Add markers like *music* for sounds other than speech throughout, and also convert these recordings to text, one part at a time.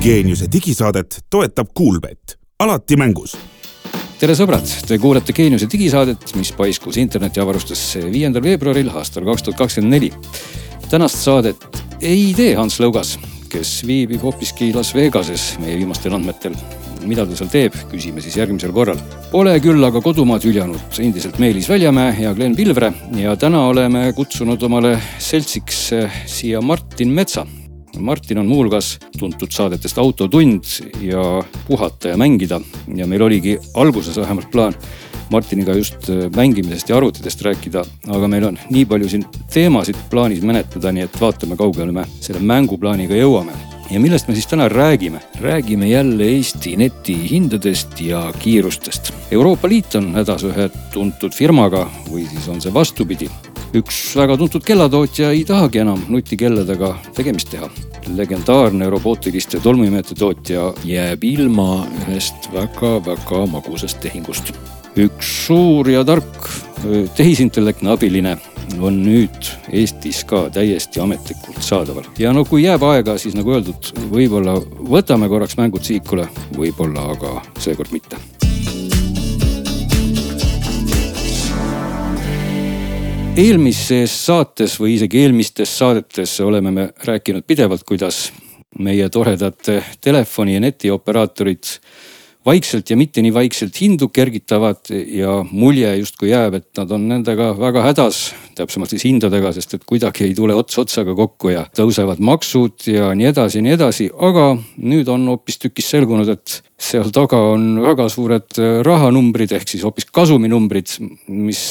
Geeniuse digisaadet toetab Kuulbett, alati mängus tere sõbrad, te kuulate Geeniuse digisaadet, mis paiskus internetiavarustusse viiendal veebruaril aastal kaks tuhat kakskümmend neli. tänast saadet ei tee Hans Lõugas, kes viibib hoopiski Las Vegases meie viimastel andmetel. mida ta seal teeb, küsime siis järgmisel korral. Pole küll aga kodumaad hüljanud endiselt Meelis Väljamäe ja Glen Pilvre ja täna oleme kutsunud omale seltsiks siia Martin Metsa Martin on muuhulgas tuntud saadetest Autotund ja Puhata ja mängida ja meil oligi alguses vähemalt plaan Martiniga just äh, mängimisest ja arvutitest rääkida, aga meil on nii palju siin teemasid plaanis menetleda, nii et vaatame, kaugele me selle mänguplaaniga jõuame. Ja millest me siis täna räägime? räägime jälle Eesti netihindadest ja kiirustest. Euroopa Liit on hädas ühe tuntud firmaga või siis on see vastupidi üks väga tuntud kellatootja ei tahagi enam nutikelladega tegemist teha. legendaarne robootiliste tolmuimejate tootja jääb ilma ühest väga-väga magusast tehingust. Üks suur ja tark tehisintellektne abiline on nüüd Eestis ka täiesti ametlikult saadaval. ja no kui jääb aega, siis nagu öeldud, võib-olla võtame korraks mängud sihikule, võib-olla aga seekord mitte eelmises saates või isegi eelmistes saadetes oleme me rääkinud pidevalt, kuidas meie toredad telefoni ja netioperaatorid vaikselt ja mitte nii vaikselt hindu kergitavad ja mulje justkui jääb, et nad on nendega väga hädas, täpsemalt siis hindadega, sest et kuidagi ei tule ots otsaga kokku ja tõusevad maksud ja nii edasi ja nii edasi. aga nüüd on hoopistükkis selgunud, et seal taga on väga suured rahanumbrid ehk siis hoopis kasuminumbrid, mis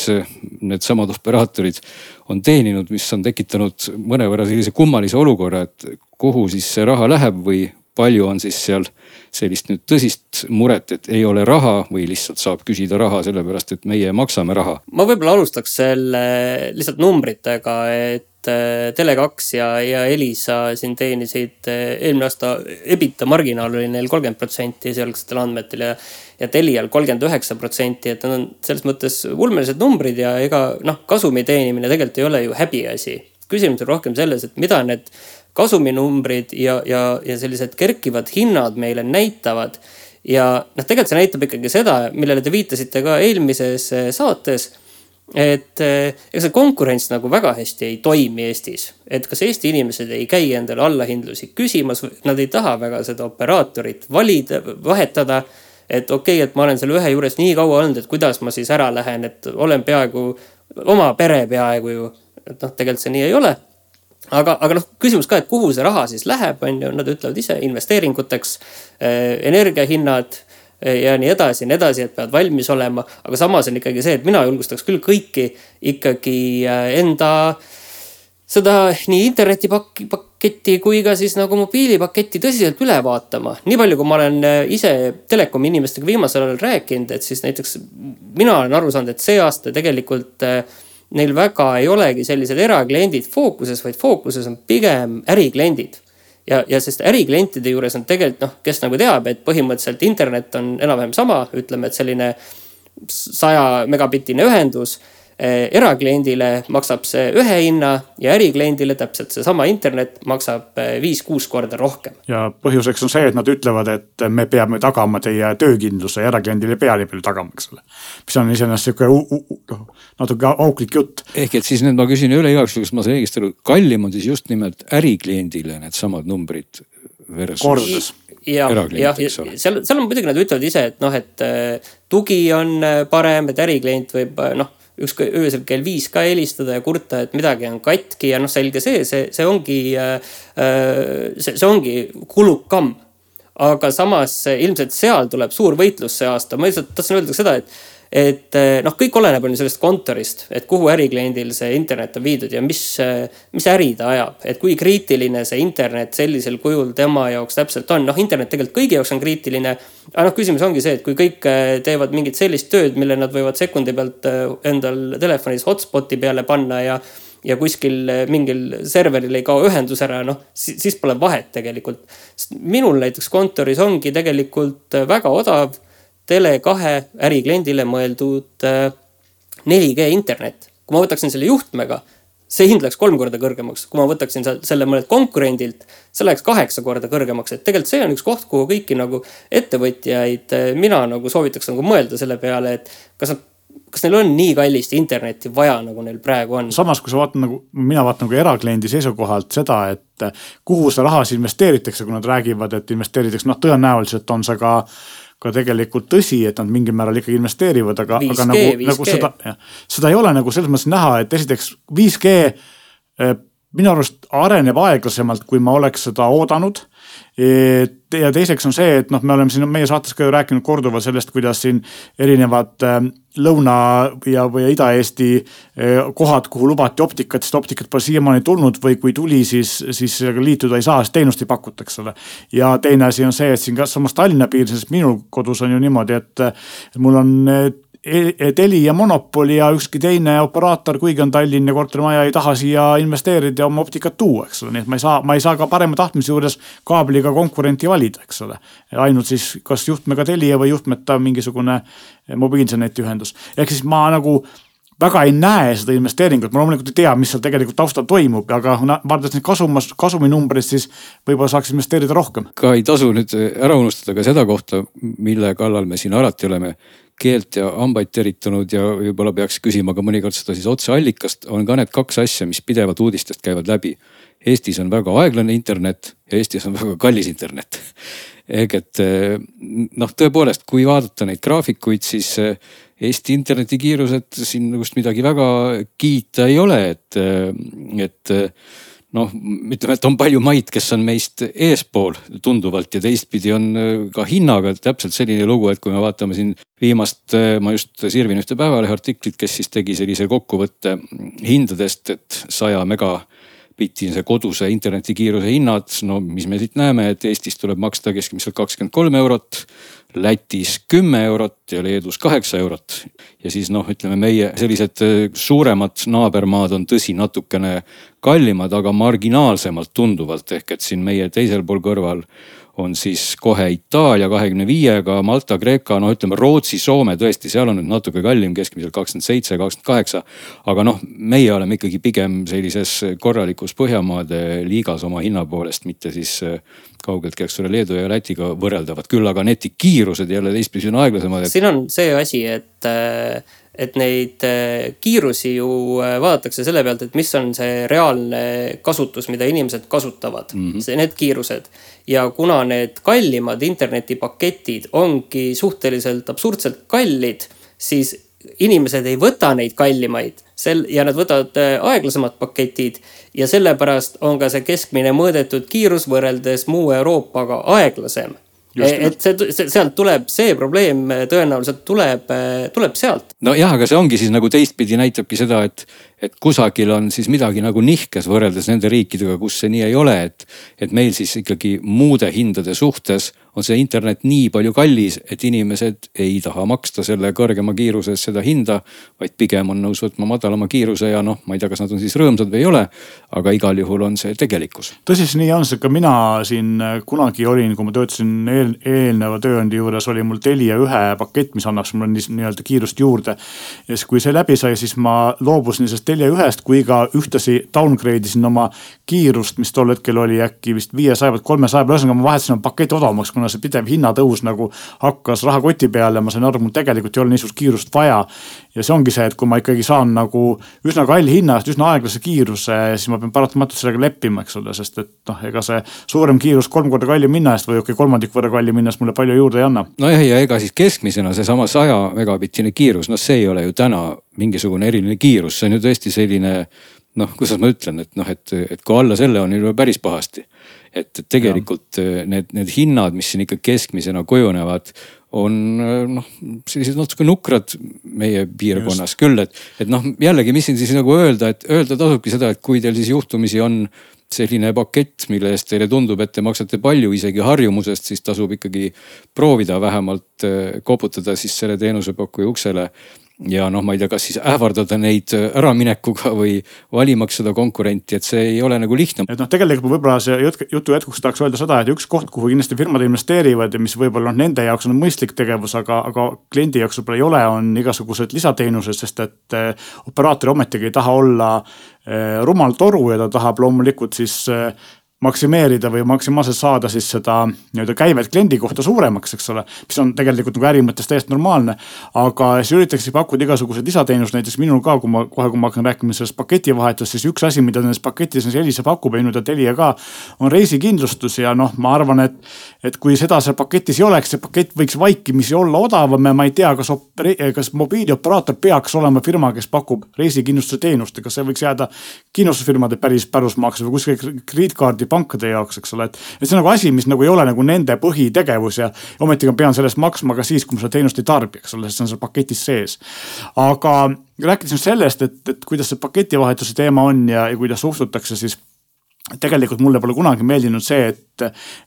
needsamad operaatorid on teeninud, mis on tekitanud mõnevõrra sellise kummalise olukorra, et kuhu siis see raha läheb või palju on siis seal sellist nüüd tõsist muret, et ei ole raha või lihtsalt saab küsida raha sellepärast, et meie maksame raha? ma võib-olla alustaks selle lihtsalt numbritega, et äh, Tele2 ja, ja Elisa siin teenisid äh, eelmine aasta, EBITDA marginaal oli neil kolmkümmend protsenti esialgsetel andmetel ja. ja Telial kolmkümmend üheksa protsenti, et need on selles mõttes ulmelised numbrid ja ega noh, kasumi teenimine tegelikult ei ole ju häbiasi. küsimus on rohkem selles, et mida need kasuminumbrid ja, ja, ja sellised kerkivad hinnad meile näitavad. ja noh, tegelikult see näitab ikkagi seda, millele te viitasite ka eelmises eh, saates et eh, ega see konkurents nagu väga hästi ei toimi Eestis. et kas Eesti inimesed ei käi endale allahindlusi küsimas, nad ei taha väga seda operaatorit valida, vahetada. et okei okay,, et ma olen selle ühe juures nii kaua olnud, et kuidas ma siis ära lähen, et olen peaaegu oma pere peaaegu ju. et noh, tegelikult see nii ei ole aga, aga noh, küsimus ka, et kuhu see raha siis läheb, on ju, nad ütlevad ise investeeringuteks, eh, energiahinnad eh, ja nii edasi ja nii edasi, et peavad valmis olema. aga samas on ikkagi see, et mina julgustaks küll kõiki ikkagi eh, enda seda nii internetipaketti kui ka siis nagu mobiilipaketti tõsiselt üle vaatama. nii palju, kui ma olen ise telekomi inimestega viimasel ajal rääkinud, et siis näiteks mina olen aru saanud, et see aasta tegelikult äh, neil väga ei olegi sellised erakliendid fookuses, vaid fookuses on pigem ärikliendid. ja, ja sest äriklientide juures on tegelikult noh, kes nagu teab, et põhimõtteliselt internet on enam-vähem sama, ütleme, et selline saja megabitine ühendus erakliendile maksab see ühe hinna ja ärikliendile täpselt seesama internet maksab eh, viis-kuus korda rohkem. ja põhjuseks on see, et nad ütlevad, et me peame tagama teie töökindluse ja erakliendil ei pea nii palju tagama, eks ole. mis on iseenesest sihuke noh, natuke auklik jutt. ehk et siis nüüd ma küsin üle igaks juhuks, ma saan õigesti aru, kallim on siis just nimelt ärikliendile needsamad numbrid versus kordades jah, jah, seal, seal on muidugi nad ütlevad ise, et noh, et eh, tugi on parem, et äriklient võib noh ükskõik öösel kell viis ka helistada ja kurta, et midagi on katki ja noh, selge see, see, see ongi äh,, äh see, see ongi kulukam. aga samas ilmselt seal tuleb suur võitlus see aasta, ma lihtsalt tahtsin öelda seda, et et eh, noh, kõik oleneb on ju sellest kontorist, et kuhu ärikliendil see internet on viidud ja mis, eh, mis äri ta ajab. et kui kriitiline see internet sellisel kujul tema jaoks täpselt on, noh, internet tegelikult kõigi jaoks on kriitiline. aga noh, küsimus ongi see, et kui kõik eh, teevad mingit sellist tööd, mille nad võivad sekundi pealt endal telefonis hotspot'i peale panna ja ja kuskil mingil serveril ei kao ühendus ära, noh siis pole vahet tegelikult. minul näiteks kontoris ongi tegelikult väga odav Tele2 ärikliendile mõeldud 4G äh, internet. kui ma võtaksin selle juhtmega, see hind läks kolm korda kõrgemaks, kui ma võtaksin selle mõnelt konkurendilt, see läks kaheksa korda kõrgemaks, et tegelikult see on üks koht, kuhu kõiki nagu ettevõtjaid mina nagu soovitaks nagu mõelda selle peale, et kas nad kas neil on nii kallist internetti vaja, nagu neil praegu on? samas, kui sa vaatad nagu, mina vaatan nagu erakliendi seisukohalt seda, et kuhu seda raha siis investeeritakse, kui nad räägivad, et investeeritakse, noh, tõenäoliselt on see ka ka tegelikult tõsi, et nad mingil määral ikkagi investeerivad, aga, aga nagu, nagu seda, seda ei ole nagu selles mõttes näha, et esiteks 5G eh, minu arust areneb aeglasemalt, kui ma oleks seda oodanud ja teiseks on see, et noh, me oleme siin meie saates ka ju rääkinud korduvalt sellest, kuidas siin erinevad äh, Lõuna- ja, või Ida-Eesti äh, kohad, kuhu lubati optikat, sest optikat pole siiamaani tulnud või kui tuli, siis, siis sellega liituda ei saa, sest teenust ei pakuta, eks ole. ja teine asi on see, et siin ka samas Tallinna piirdes, minul kodus on ju niimoodi, et mul on E-, Telia monopol ja ükski teine operaator, kuigi on Tallinna kortermaja, ei taha siia investeerida ja oma optikat tuua, eks ole, nii et ma ei saa, ma ei saa ka parema tahtmise juures kaabliga konkurenti valida, eks ole. ainult siis kas juhtmega Telia või juhtmeta mingisugune mobiilinternetiühendus, ehk siis ma nagu väga ei näe seda investeeringut, ma loomulikult ei tea, mis seal tegelikult taustal toimub, aga vaadates neid kasumas, kasuminumbreid, siis võib-olla saaks investeerida rohkem. ka ei tasu nüüd ära unustada ka seda kohta, mille kallal me siin alati oleme keelt ja hambaid teritanud ja võib-olla peaks küsima ka mõnikord seda siis otseallikast, on ka need kaks asja, mis pidevalt uudistest käivad läbi. Eestis on väga aeglane internet ja Eestis on väga kallis internet. Ehk et noh, tõepoolest, kui vaadata neid graafikuid, siis Eesti internetikiirused siin just midagi väga kiita ei ole, et, et noh, ütleme, et on palju maid, kes on meist eespool tunduvalt ja teistpidi on ka hinnaga täpselt selline lugu, et kui me vaatame siin viimast, ma just sirvin ühte Päevalehe artiklit, kes siis tegi sellise kokkuvõtte hindadest, et saja megabitise koduse internetikiiruse hinnad, no mis me siit näeme, et Eestis tuleb maksta keskmiselt kakskümmend kolm eurot Lätis kümme eurot ja Leedus kaheksa eurot. ja siis noh, ütleme meie sellised äh, suuremad naabermaad on tõsi natukene kallimad, aga marginaalsemalt tunduvalt ehk et siin meie teisel pool kõrval on siis kohe Itaalia kahekümne viiega, Malta, Kreeka, no ütleme Rootsi, Soome tõesti, seal on nüüd natuke kallim, keskmiselt kakskümmend seitse, kakskümmend kaheksa. aga noh, meie oleme ikkagi pigem sellises korralikus Põhjamaade liigas oma hinna poolest, mitte siis äh, kaugeltki, eks ole, Leedu ja Lätiga võrreldavad, küll aga netikiirused jälle teistpidi on aeglasemad siin on see asi, et äh, et neid äh, kiirusi ju vaadatakse selle pealt, et mis on see reaalne kasutus, mida inimesed kasutavad mm, -hmm. see, need kiirused ja kuna need kallimad internetipaketid ongi suhteliselt absurdselt kallid, siis inimesed ei võta neid kallimaid sel- ja nad võtavad äh, aeglasemad paketid. ja sellepärast on ka see keskmine mõõdetud kiirus võrreldes muu Euroopaga aeglasem et see, see, sealt tuleb, see probleem tõenäoliselt tuleb, tuleb sealt. nojah, aga see ongi siis nagu teistpidi näitabki seda, et, et kusagil on siis midagi nagu nihkes võrreldes nende riikidega, kus see nii ei ole, et. et meil siis ikkagi muude hindade suhtes on see internet nii palju kallis, et inimesed ei taha maksta selle kõrgema kiiruse eest seda hinda. vaid pigem on nõus võtma madalama kiiruse ja noh, ma ei tea, kas nad on siis rõõmsad või ei ole. aga igal juhul on see tegelikkus. tõsi see nii on, sest ka mina siin kunagi olin, kui ma töötasin eel, eelneva tööandja juures, oli mul Telia ühe pakett, mis annaks mulle nii-öelda kiirust juurde. ja siis, kui see läbi sai, siis ma loobusin sellest Telia ühest, kui ka ühtlasi downgrade isin oma kiirust, mis tol hetkel oli äkki vist viiesaja pealt kolmesaja peale, ühesõnaga ma vahetasin oma paketi odavamaks kuna see pidev hinnatõus nagu hakkas rahakoti peale, ma sain aru, mul tegelikult ei ole niisugust kiirust vaja. ja see ongi see, et kui ma ikkagi saan nagu üsna kalli hinna eest üsna aeglase kiiruse, siis ma pean paratamatult sellega leppima, eks ole, sest et noh, ega see suurem kiirus kolm korda kallim hinna eest või okei okay,, kolmandik võrra kallim hinna eest mulle palju juurde ei anna. nojah, ja ega siis keskmisena seesama saja megabittine kiirus, noh, see ei ole ju täna mingisugune eriline kiirus, see on ju tõesti selline noh, kuidas ma ütlen, et noh, et, et kui alla selle on juba päris pahasti et, tegelikult ja. Äh, need, need hinnad, mis siin ikka keskmisena kujunevad, on äh, noh, sellised natuke nukrad meie piirkonnas Just. küll, et, et noh, jällegi, mis siin siis nagu öelda, et öelda tasubki seda, et kui teil siis juhtumisi on selline pakett, mille eest teile tundub, et te maksate palju isegi harjumusest, siis tasub ikkagi proovida vähemalt äh, koputada siis selle teenusepakkuja uksele ja noh, ma ei tea, kas siis ähvardada neid äraminekuga või valimaks seda konkurenti, et see ei ole nagu lihtne. et noh, tegelikult võib-olla see jutt, jutu jätkuks tahaks öelda seda, et üks koht, kuhu kindlasti firmad investeerivad ja mis võib-olla noh, nende jaoks on mõistlik tegevus, aga, aga kliendi jaoks võib-olla ei ole, on igasugused lisateenused, sest et eh, operaator ometigi ei taha olla eh, rumal toru ja ta tahab loomulikult siis maksimeerida või maksimaalselt saada siis seda nii-öelda käivet kliendi kohta suuremaks, eks ole. mis on tegelikult nagu äri mõttes täiesti normaalne. aga siis üritatakse pakkuda igasuguseid lisateenuseid, näiteks minul ka, kui ma kohe, kui ma hakkan rääkima sellest paketivahetust, siis üks asi, mida nendes pakettides Elisa pakub ja teada Telia ka. on reisikindlustus ja noh, ma arvan, et, et kui seda seal paketis ei oleks, see pakett võiks vaikimisi olla odavam ja ma ei tea, kas, kas mobiilioperaator peaks olema firma, kes pakub reisikindlustuse teenust ja kas see võiks jääda kindlustusfirmade päris pärusmaaks või kuskil krediitkaardi pankade jaoks, eks ole, et. et see on nagu asi, mis nagu ei ole nagu nende põhitegevus ja ometigi ma pean selle eest maksma ka siis, kui ma seda teenust ei tarbi, eks ole, sest see on seal paketis sees. aga rääkides nüüd sellest, et, et kuidas see paketivahetuse teema on ja, ja kuidas suhtutakse, siis tegelikult mulle pole kunagi meeldinud see, et,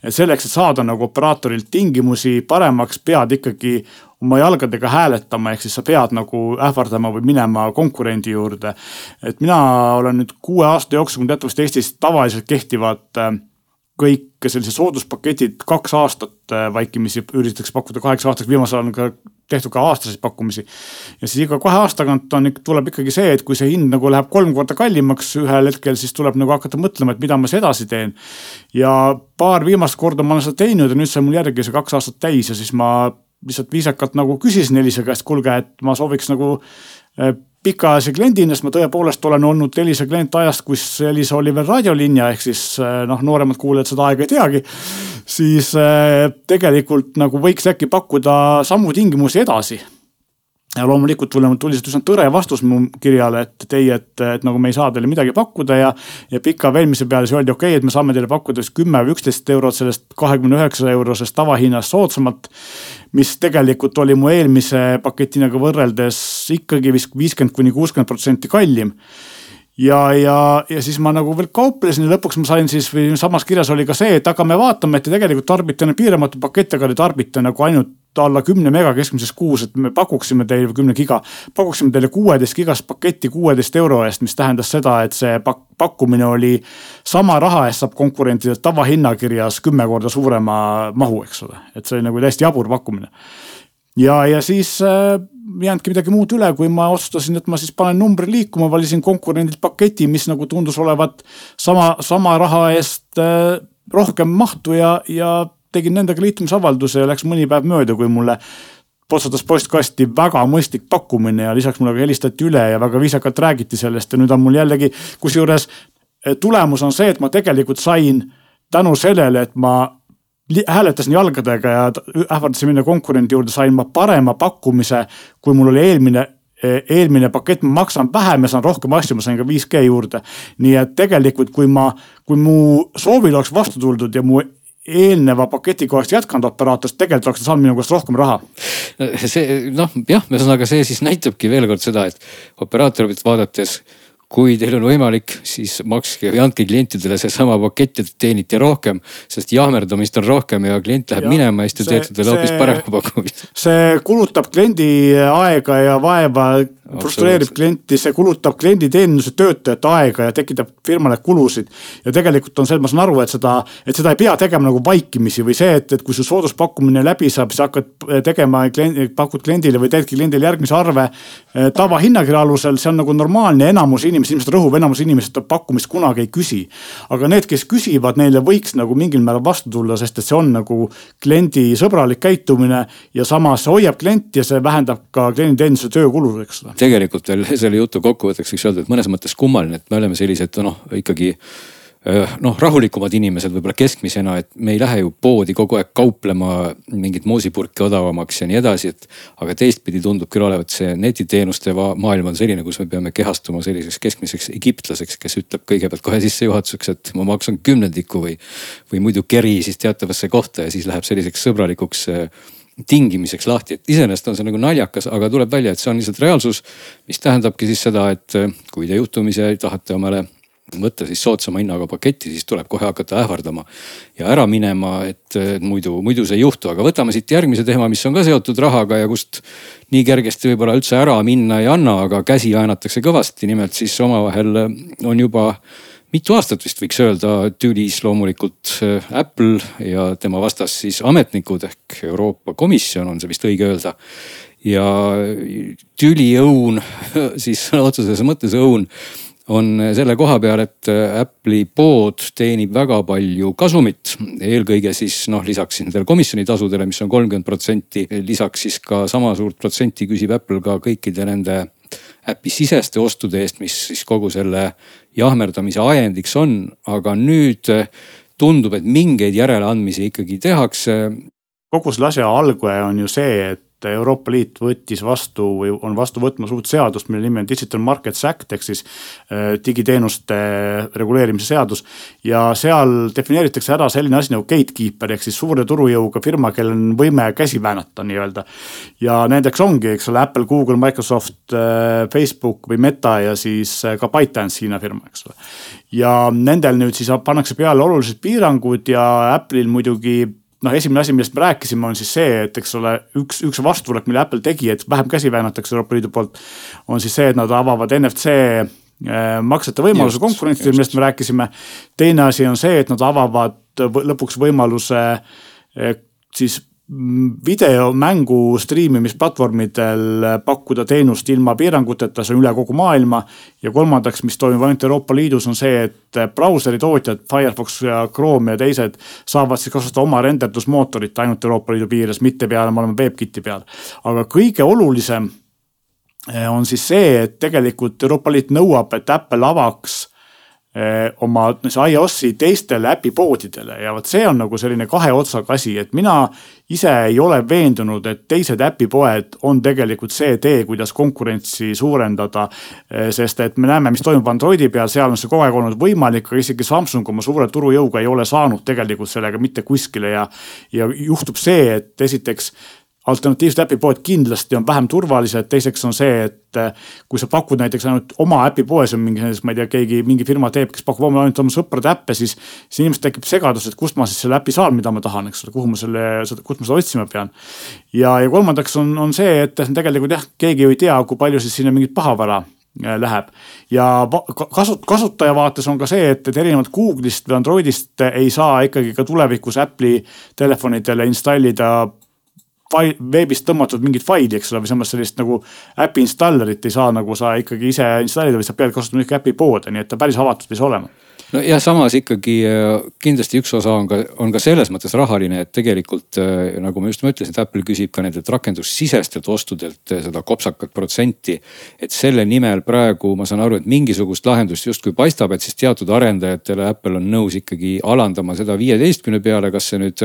selleks, et saada nagu operaatorilt tingimusi paremaks, pead ikkagi oma jalgadega hääletama, ehk siis sa pead nagu ähvardama või minema konkurendi juurde. et mina olen nüüd kuue aasta jooksul, kui teatavasti Eestis tavaliselt kehtivad äh, kõik sellised sooduspaketid kaks aastat äh, vaikimisi üritatakse pakkuda kaheks aastaks, viimasel ajal on ka tehtud ka aastaseid pakkumisi. ja siis iga kahe aasta tagant on, tuleb ikkagi see, et kui see hind nagu läheb kolm korda kallimaks ühel hetkel, siis tuleb nagu hakata mõtlema, et mida ma siis edasi teen. ja paar viimast korda ma olen seda teinud ja nüüd sai mul järgi see kaks aastat täis ja siis ma lihtsalt viisakalt nagu küsisin Elisa käest, kuulge, et ma sooviks nagu äh, pikaajalise kliendina, sest ma tõepoolest olen olnud Elisa klient ajast, kus Elisa oli veel raadiolinja, ehk siis äh, noh, nooremad kuulajad seda aega ei teagi. siis äh, tegelikult nagu võiks äkki pakkuda samu tingimusi edasi ja loomulikult tuli, tuli sealt üsna tõre vastus mu kirjale, et ei, et, et nagu me ei saa teile midagi pakkuda ja. ja pika veenmise peale siis öeldi, okei okay,, et me saame teile pakkuda siis kümme või üksteist eurot sellest kahekümne üheksa eurosest tavahinnast soodsamalt. mis tegelikult oli mu eelmise paketiga võrreldes ikkagi vist viiskümmend kuni kuuskümmend protsenti kallim ja, ja, ja siis ma nagu veel kauplesin ja lõpuks ma sain siis või samas kirjas oli ka see, et aga me vaatame, et te tegelikult tarbite piiramatu pakett, aga te tarbite nagu ainult alla kümne mega keskmises kuus, et me pakuksime teile kümne giga, pakuksime teile kuueteist gigast paketti kuueteist euro eest, mis tähendas seda, et see pak pakkumine oli sama raha eest saab konkurentidelt tavahinnakirjas kümme korda suurema mahu, eks ole, et see oli nagu täiesti jabur pakkumine. Ja, ja siis äh, jäänudki midagi muud üle, kui ma otsustasin, et ma siis panen numbri liikuma, valisin konkurendilt paketi, mis nagu tundus olevat sama, sama raha eest äh, rohkem mahtu ja, ja tegin nendega liitumisavalduse ja läks mõni päev mööda, kui mulle potsatas postkasti väga mõistlik pakkumine ja lisaks mulle ka helistati üle ja väga viisakalt räägiti sellest ja nüüd on mul jällegi, kusjuures eh, tulemus on see, et ma tegelikult sain tänu sellele, et ma hääletasin jalgadega ja ähvardasin minna konkurendi juurde, sain ma parema pakkumise, kui mul oli eelmine eh, eelmine pakett, ma maksan vähem ja saan rohkem asju, ma sain ka 5G juurde. nii et tegelikult, kui ma, kui mu soovile oleks vastu tuldud ja mu eelneva paketiga oleks jätkanud operaatorist, tegelikult oleks ta saanud minu käest rohkem raha. see noh, jah, ühesõnaga see siis näitabki veel kord seda, et operaatorit vaadates kui teil on võimalik, siis makske või andke klientidele seesama pakett te teenite rohkem. sest jahmerdamist on rohkem ja klient läheb ja, minema ja siis te teete talle hoopis parema pakkumise. see kulutab kliendi aega ja vaeva, frustreerib klienti, see kulutab klienditeeninduse töötajate aega ja tekitab firmale kulusid. ja tegelikult on see, ma saan aru, et seda, et seda ei pea tegema nagu vaikimisi või see, et, et kui su sooduspakkumine läbi saab, siis hakkad tegema kliendi, pakud kliendile või teedki kliendile järgmise arve eh, tavahinnakirja alusel, see on nagu normaalne, enamus inimesi ilmselt rõhuv enamus inimesed pakkumist kunagi ei küsi. aga need, kes küsivad, neile võiks nagu mingil määral vastu tulla, sest et see on nagu kliendisõbralik käitumine ja samas hoiab klienti ja see vähendab ka klienditeeninduse töökulu, eks ole. Tegelikult veel *laughs* selle jutu kokkuvõtteks võiks öelda, et mõnes mõttes kummaline, et me oleme sellised noh, ikkagi noh, rahulikumad inimesed võib-olla keskmisena, et me ei lähe ju poodi kogu aeg kauplema mingit moosipurki odavamaks ja nii edasi, et. aga teistpidi tundub küll olevat see netiteenuste maailm on selline, kus me peame kehastuma selliseks keskmiseks egiptlaseks, kes ütleb kõigepealt kohe sissejuhatuseks, et ma maksan kümnendiku või. või muidu keri siis teatavasse kohta ja siis läheb selliseks sõbralikuks tingimiseks lahti, et iseenesest on see nagu naljakas, aga tuleb välja, et see on lihtsalt reaalsus. mis tähendabki siis seda, et kui te juhtumisi tahate omale võtta siis soodsama hinnaga paketti, siis tuleb kohe hakata ähvardama ja ära minema, et muidu, muidu see ei juhtu, aga võtame siit järgmise teema, mis on ka seotud rahaga ja kust nii kergesti võib-olla üldse ära minna ei anna, aga käsi väänatakse kõvasti, nimelt siis omavahel on juba mitu aastat vist võiks öelda tülis loomulikult Apple ja tema vastas siis ametnikud ehk Euroopa Komisjon on see vist õige öelda ja tüliõun *laughs* siis sõna otseses mõttes õun on selle koha peal, et Apple'i pood teenib väga palju kasumit. eelkõige siis noh, lisaks nendele komisjonitasudele, mis on kolmkümmend protsenti, lisaks siis ka sama suurt protsenti küsib Apple ka kõikide nende äpi siseste ostude eest, mis siis kogu selle jahmerdamise ajendiks on. aga nüüd tundub, et mingeid järeleandmisi ikkagi tehakse. kogu selle asja algaja on ju see, et et Euroopa Liit võttis vastu või on vastu võtmas uut seadust, mille nimi on Digital Markets Act ehk siis äh, digiteenuste reguleerimise seadus. ja seal defineeritakse ära selline asi nagu gatekeeper ehk siis suure turujõuga firma, kellel on võime käsi väänata nii-öelda. ja nendeks ongi, eks ole, Apple, Google, Microsoft, äh, Facebook või Meta ja siis äh, ka ByteDance Hiina firma, eks ole. ja nendel nüüd siis pannakse peale olulised piirangud ja Apple'il muidugi noh, esimene asi, millest me rääkisime, on siis see, et eks ole, üks, üks vastutulek, mille Apple tegi, et vähem käsi väänatakse Euroopa Liidu poolt. on siis see, et nad avavad NFC äh, maksete võimaluse konkurentidele, millest me rääkisime. teine asi on see, et nad avavad lõpuks võimaluse äh, siis videomängu striimimisplatvormidel pakkuda teenust ilma piiranguteta, see on üle kogu maailma. ja kolmandaks, mis toimub ainult Euroopa Liidus, on see, et brauseri tootjad, Firefox ja Chrome ja teised saavad siis kasutada oma renderdusmootorit ainult Euroopa Liidu piires, mitte peale, me oleme WebKiti peal. aga kõige olulisem eh, on siis see, et tegelikult Euroopa Liit nõuab, et Apple avaks Eh, oma iOS-i teistele äpipoodidele ja vot see on nagu selline kahe otsaga asi, et mina ise ei ole veendunud, et teised äpipoed on tegelikult see tee, kuidas konkurentsi suurendada. Eh, sest et me näeme, mis toimub Androidi peal, seal on see kogu aeg olnud võimalik, aga isegi Samsung oma suure turujõuga ei ole saanud tegelikult sellega mitte kuskile ja. ja juhtub see, et esiteks alternatiivsed äpipoed kindlasti on vähem turvalised, teiseks on see, et äh, kui sa pakud näiteks ainult oma äpipoes on mingi ma ei tea, keegi, mingi firma teeb, kes pakub ainult oma sõprade äppe, siis. siis inimestel tekib segadus, et kust ma siis selle äpi saan, mida ma tahan, eks ole, kuhu ma selle, kust ma seda otsima pean. ja, ja kolmandaks on, on see, et tegelikult jah, keegi ju ei tea, kui palju siis sinna mingit pahavara äh, läheb ja kasut-, kasutaja vaates on ka see, et, et erinevalt Google'ist või Androidist ei saa ikkagi ka tulevikus Apple'i telefonidele installida veebist tõmmatud mingit faili, eks ole, või samas sellist nagu äpi installerit ei saa nagu sa ikkagi ise installida, vaid sa pead kasutama ikka äpi poode, nii et ta päris avatud ei saa olema no ja samas ikkagi äh, kindlasti üks osa on ka, on ka selles mõttes rahaline, et tegelikult äh, nagu ma just ütlesin, et Apple küsib ka nendelt rakendussisestelt ostudelt äh, seda kopsakat protsenti. et selle nimel praegu ma saan aru, et mingisugust lahendust justkui paistab, et siis teatud arendajatele Apple on nõus ikkagi alandama seda viieteistkümne peale, kas see nüüd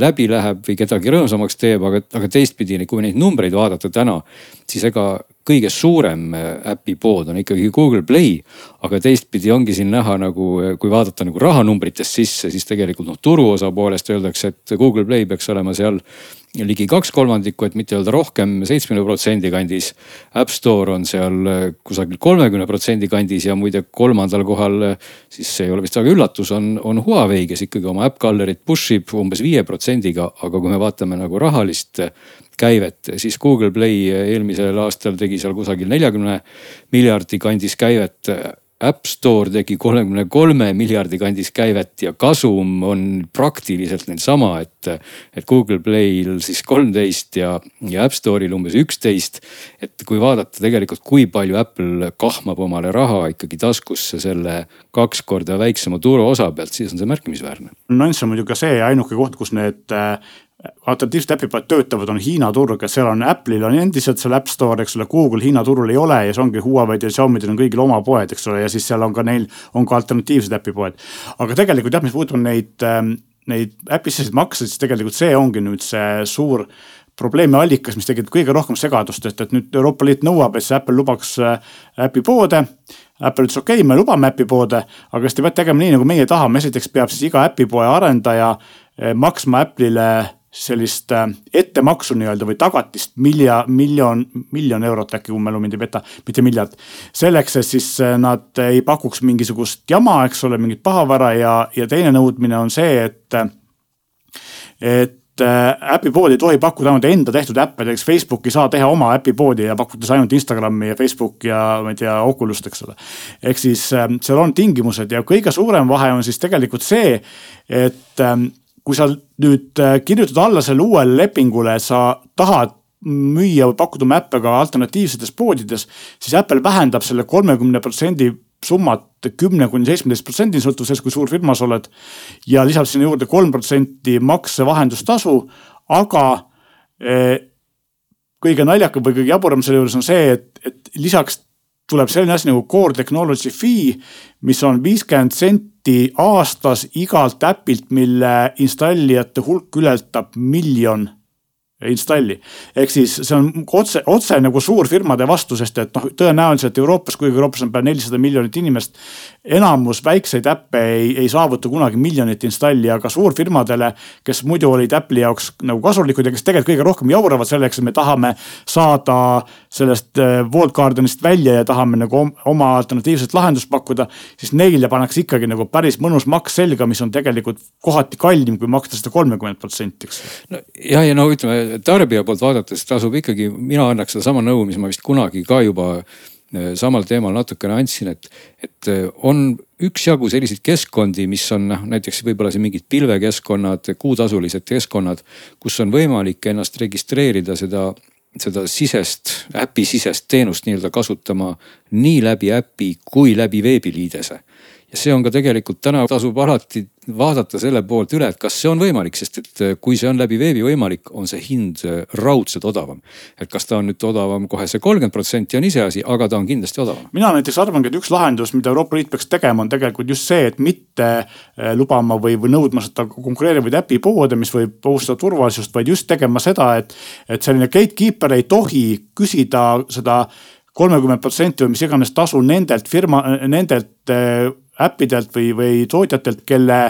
läbi läheb või kedagi rõõmsamaks teeb, aga, aga teistpidi, kui neid numbreid vaadata täna, siis ega kõige suurem äpi pood on ikkagi Google Play. aga teistpidi ongi siin näha nagu, kui vaadata nagu rahanumbritest sisse, siis tegelikult noh, turuosa poolest öeldakse, et Google Play peaks olema seal ligi kaks kolmandikku, et mitte öelda rohkem, seitsmekümne protsendi kandis. App Store on seal kusagil kolmekümne protsendi kandis ja muide kolmandal kohal, siis see ei ole vist väga üllatus, on, on Huawei, kes ikkagi oma äpp gallerit push ib umbes viie protsendiga, aga kui me vaatame nagu rahalist käivet, siis Google Play eelmisel aastal tegi seal kusagil neljakümne miljardi kandis käivet. App Store tegi kolmekümne kolme miljardi kandis käivet ja kasum on praktiliselt neil sama, et, et Google Play'l siis kolmteist ja, ja App Store'il umbes üksteist. et kui vaadata tegelikult, kui palju Apple kahmab omale raha ikkagi taskusse selle kaks korda väiksema turuosa pealt, siis on see märkimisväärne. nüanss on muidugi ka see ainuke koht, kus need alternatiivsed äpipoed töötavad, on Hiina turg, seal on Apple'il on endiselt seal App Store, eks ole, Google Hiina turul ei ole ja see ongi Huawei'd ja Xiaomi'del on kõigil oma poed, eks ole, ja siis seal on ka neil, on ka alternatiivsed äpipoed. aga tegelikult jah, mis puudutab neid, ähm, neid äpiseid makse, siis tegelikult see ongi nüüd see suur probleemi allikas, mis tekitab kõige rohkem segadust, et, et nüüd Euroopa Liit nõuab, et see Apple lubaks äh, äpipoode. Apple ütles okei okay,, me lubame äpipoode, aga kas te peate tegema nii, nagu meie tahame, esiteks peab siis iga äpipoe arendaja äh, maksma Apple'ile sellist äh, ettemaksu nii-öelda või tagatist milja, miljon, miljon eurot äkki, kui mälu mind ei peta, mitte miljard. selleks, et siis äh, nad ei pakuks mingisugust jama, eks ole, mingit pahavara ja, ja teine nõudmine on see, et, et äpipood ei tohi pakkuda ainult enda tehtud äppe, näiteks Facebook ei saa teha oma äpipoodi ja pakkudes ainult Instagrami ja Facebooki ja ma ei tea, Oculus't, eks ole. ehk siis seal on tingimused ja kõige suurem vahe on siis tegelikult see, et kui sa nüüd äh, kirjutad alla sellele uuele lepingule, sa tahad müüa või pakkuda oma äppe ka alternatiivsetes poodides, siis Apple vähendab selle kolmekümne protsendi summat kümne kuni seitsmeteist protsendini, sõltuvalt sellest, kui suur firma sa oled. ja lisab sinna juurde kolm protsenti maksevahendustasu, aga eh, kõige naljakam või kõige jaburam selle juures on see, et, et lisaks tuleb selline asi nagu core technology fee, mis on viiskümmend senti aastas igalt äpilt, mille installijate hulk ületab miljon installi. ehk siis see on otse, otse nagu suurfirmade vastu, sest et noh, tõenäoliselt Euroopas, kuigi Euroopas on peaaegu nelisada miljonit inimest. enamus väikseid äppe ei, ei saavuta kunagi miljonit installi, aga suurfirmadele, kes muidu olid Apple'i jaoks nagu kasulikud ja kes tegelikult kõige rohkem jauravad selleks, et me tahame saada sellest walled äh, garden'ist välja ja tahame nagu oma alternatiivset lahendust pakkuda. siis neile pannakse ikkagi nagu päris mõnus maks selga, mis on tegelikult kohati kallim, kui maksta seda kolmekümmet protsenti, eks. no ja, ja no ütleme tarbija poolt vaadates tasub ikkagi, mina annaks sedasama nõu, mis ma vist kunagi ka juba äh, samal teemal natukene andsin, et, et äh, on üksjagu selliseid keskkondi, mis on noh, näiteks võib-olla siin mingid pilvekeskkonnad, kuutasulised keskkonnad, kus on võimalik ennast registreerida seda seda sisest, äpi sisest teenust nii-öelda kasutama nii läbi äpi kui läbi veebiliidese ja see on ka tegelikult täna tasub alati vaadata selle poolt üle, et kas see on võimalik, sest et äh, kui see on läbi veebi võimalik, on see hind äh, raudselt odavam. et kas ta on nüüd odavam kohe see kolmkümmend protsenti on iseasi, aga ta on kindlasti odavam. mina näiteks arvangi, et üks lahendus, mida Euroopa Liit peaks tegema, on tegelikult just see, et mitte äh, lubama või, või nõudma seda konkureerivaid äpipoode, mis võib ohustada turvalisust, vaid just tegema seda, et, et selline gatekeeper ei tohi küsida seda kolmekümmend protsenti või mis iganes tasu nendelt firma, nendelt äppidelt või, või tootjatelt, kelle,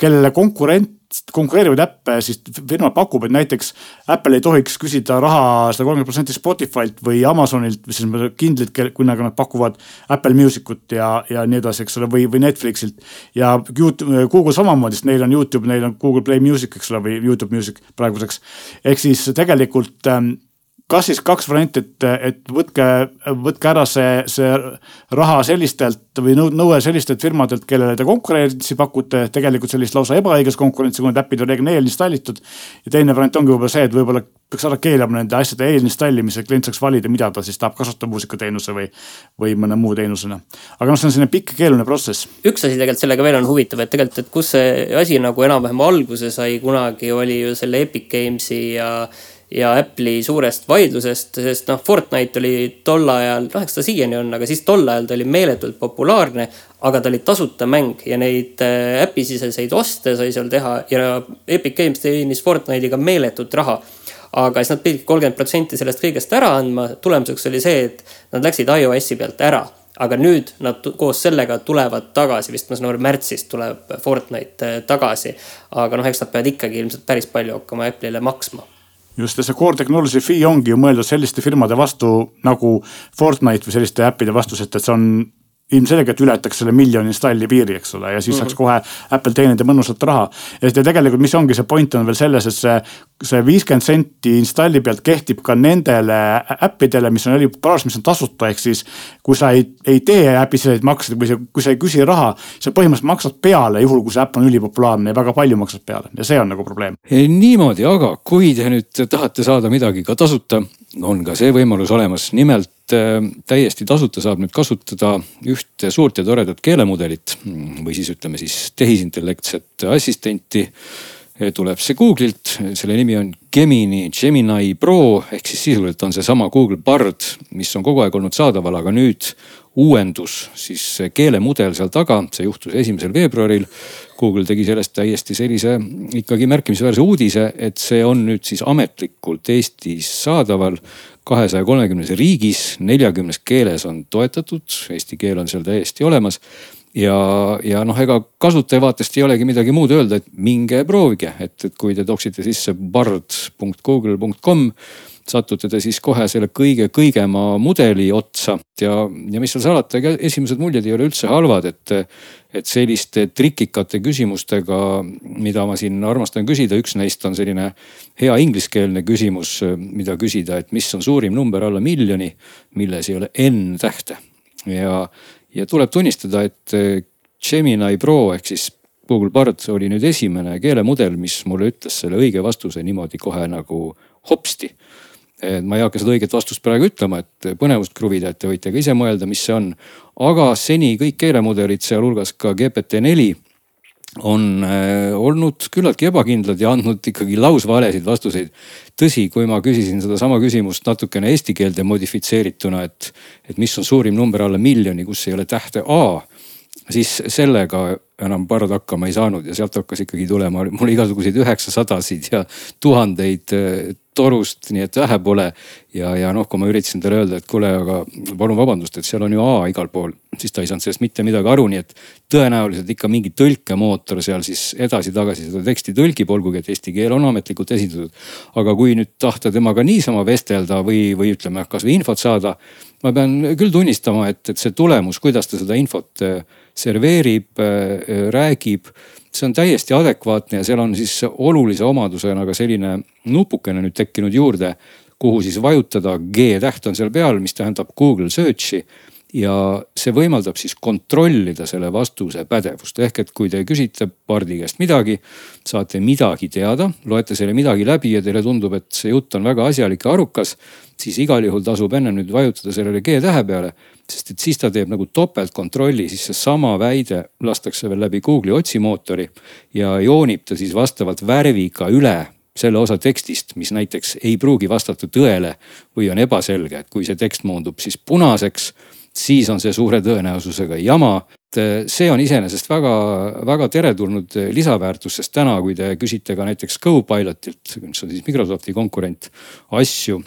kellele konkurent konkureerivaid äppe siis firma pakub, et näiteks Apple ei tohiks küsida raha sada kolmkümmend protsenti Spotify'lt või Amazonilt, mis siis kindlid, kui nad pakuvad Apple Music ut ja, ja nii edasi, eks ole, või, või Netflixilt. ja YouTube, Google samamoodi, sest neil on Youtube, neil on Google Play Music, eks ole, või Youtube Music praeguseks. ehk siis tegelikult ähm, kas siis kaks varianti, et, et võtke, võtke ära see, see raha sellistelt või nõue sellistelt firmadelt, kellele te konkurentsi pakute, tegelikult sellist lausa ebaõiglast konkurentsi, kui need äpid on reeglina eelinstallitud. ja teine variant ongi võib-olla see, et võib-olla peaks ära keelama nende asjade eelinstallimise, klient saaks valida, mida ta siis tahab kasutada muusikateenuse või, või mõne muu teenusena. aga noh, see on selline pikk ja keeruline protsess. üks asi tegelikult sellega veel on huvitav, et tegelikult, et kus see asi nagu enam-vähem alguse sai kunagi, oli ju selle Epic Games'i ja ja Apple'i suurest vaidlusest, sest noh, Fortnite oli tol ajal, noh, eks ta siiani on, aga siis tol ajal ta oli meeletult populaarne. aga ta oli tasuta mäng ja neid äh, äpisiseseid oste sai seal teha ja Epic Games teenis Fortnite'iga meeletut raha aga siis nad pidid kolmkümmend protsenti sellest kõigest ära andma, tulemuseks oli see, et nad läksid iOS-i pealt ära aga nüüd nad koos sellega tulevad tagasi, vist ma saan aru, märtsis tuleb Fortnite äh, tagasi. aga noh, eks nad peavad ikkagi ilmselt päris palju hakkama Apple'ile maksma just, ja see core technology fee ongi ju mõeldud selliste firmade vastu nagu Fortnite või selliste äppide vastu, sest et see on ilmselgelt ületaks selle miljoni installi piiri, eks ole, ja siis saaks kohe Apple teenida mõnusat raha. ja tegelikult, mis ongi see point on veel selles, et see, see viiskümmend senti installi pealt kehtib ka nendele äppidele, mis on eripopulaarsed, mis on tasuta, ehk siis. kui sa ei, ei tee äpisiseid makseid või kui sa ei küsi raha, sa põhimõtteliselt maksad peale, juhul kui see äpp on ülipopulaarne ja väga palju maksad peale ja see on nagu probleem. niimoodi, aga kui te nüüd tahate saada midagi ka tasuta, on ka see võimalus olemas, nimelt Äh, täiesti tasuta saab nüüd kasutada ühte suurt ja toredat keelemudelit või siis ütleme siis tehisintellektset assistenti. Äh, tuleb see Google'ilt, selle nimi on Gemini, Gemini Pro ehk siis sisuliselt on seesama Google Bard, mis on kogu aeg olnud saadaval, aga nüüd uuendus, siis keelemudel seal taga, see juhtus esimesel veebruaril. Google tegi sellest täiesti sellise ikkagi märkimisväärse uudise, et see on nüüd siis ametlikult Eestis saadaval kahesaja kolmekümnes riigis, neljakümnes keeles on toetatud, eesti keel on seal täiesti olemas ja, ja noh, ega kasutaja vaatest ei olegi midagi muud öelda, et minge proovige, et, et kui te toksite sisse bard.google.com satute te siis kohe selle kõige kõigema mudeli otsa ja, ja mis seal salata, ega esimesed muljed ei ole üldse halvad, et. et selliste trikikate küsimustega, mida ma siin armastan küsida, üks neist on selline hea ingliskeelne küsimus, mida küsida, et mis on suurim number alla miljoni, milles ei ole N tähte. ja, ja tuleb tunnistada, et Gemini Pro ehk siis Google Bard oli nüüd esimene keelemudel, mis mulle ütles selle õige vastuse niimoodi kohe nagu hopsti et ma ei hakka seda õiget vastust praegu ütlema, et põnevust kruvida, et te võite ka ise mõelda, mis see on. aga seni kõik keelemudelid, sealhulgas ka GPT-4 on äh, olnud küllaltki ebakindlad ja andnud ikkagi lausvalesid vastuseid. tõsi, kui ma küsisin sedasama küsimust natukene eesti keelde modifitseerituna, et, et mis on suurim number alla miljoni, kus ei ole tähte A siis sellega enam pard hakkama ei saanud ja sealt hakkas ikkagi tulema mul igasuguseid üheksasadasid ja tuhandeid äh, torust, nii et vähe pole. ja, ja noh, kui ma üritasin talle öelda, et kuule, aga palun vabandust, et seal on ju A igal pool, siis ta ei saanud sellest mitte midagi aru, nii et tõenäoliselt ikka mingi tõlkemootor seal siis edasi-tagasi seda teksti tõlgib, olgugi et eesti keel on ametlikult esindatud. aga kui nüüd tahta temaga niisama vestelda või, või ütleme kasvõi infot saada, ma pean küll tunnistama, et, et see tulemus, kuidas ta seda infot äh, serveerib, äh, räägib see on täiesti adekvaatne ja seal on siis olulise omadusena ka selline nupukene nüüd tekkinud juurde, kuhu siis vajutada, G täht on seal peal, mis tähendab Google Search'i ja see võimaldab siis kontrollida selle vastuse pädevust, ehk et kui te küsite Pardi käest midagi, saate midagi teada, loete selle midagi läbi ja teile tundub, et see jutt on väga asjalik ja arukas, siis igal juhul tasub enne nüüd vajutada sellele G tähe peale sest et siis ta teeb nagu topeltkontrolli, siis seesama väide lastakse veel läbi Google'i otsimootori ja joonib ta siis vastavalt värviga üle selle osa tekstist, mis näiteks ei pruugi vastata tõele või on ebaselge, et kui see tekst moondub siis punaseks, siis on see suure tõenäosusega jama. see on iseenesest väga-väga teretulnud lisaväärtus, sest täna, kui te küsite ka näiteks Copilotilt, mis on siis Microsofti konkurent, asju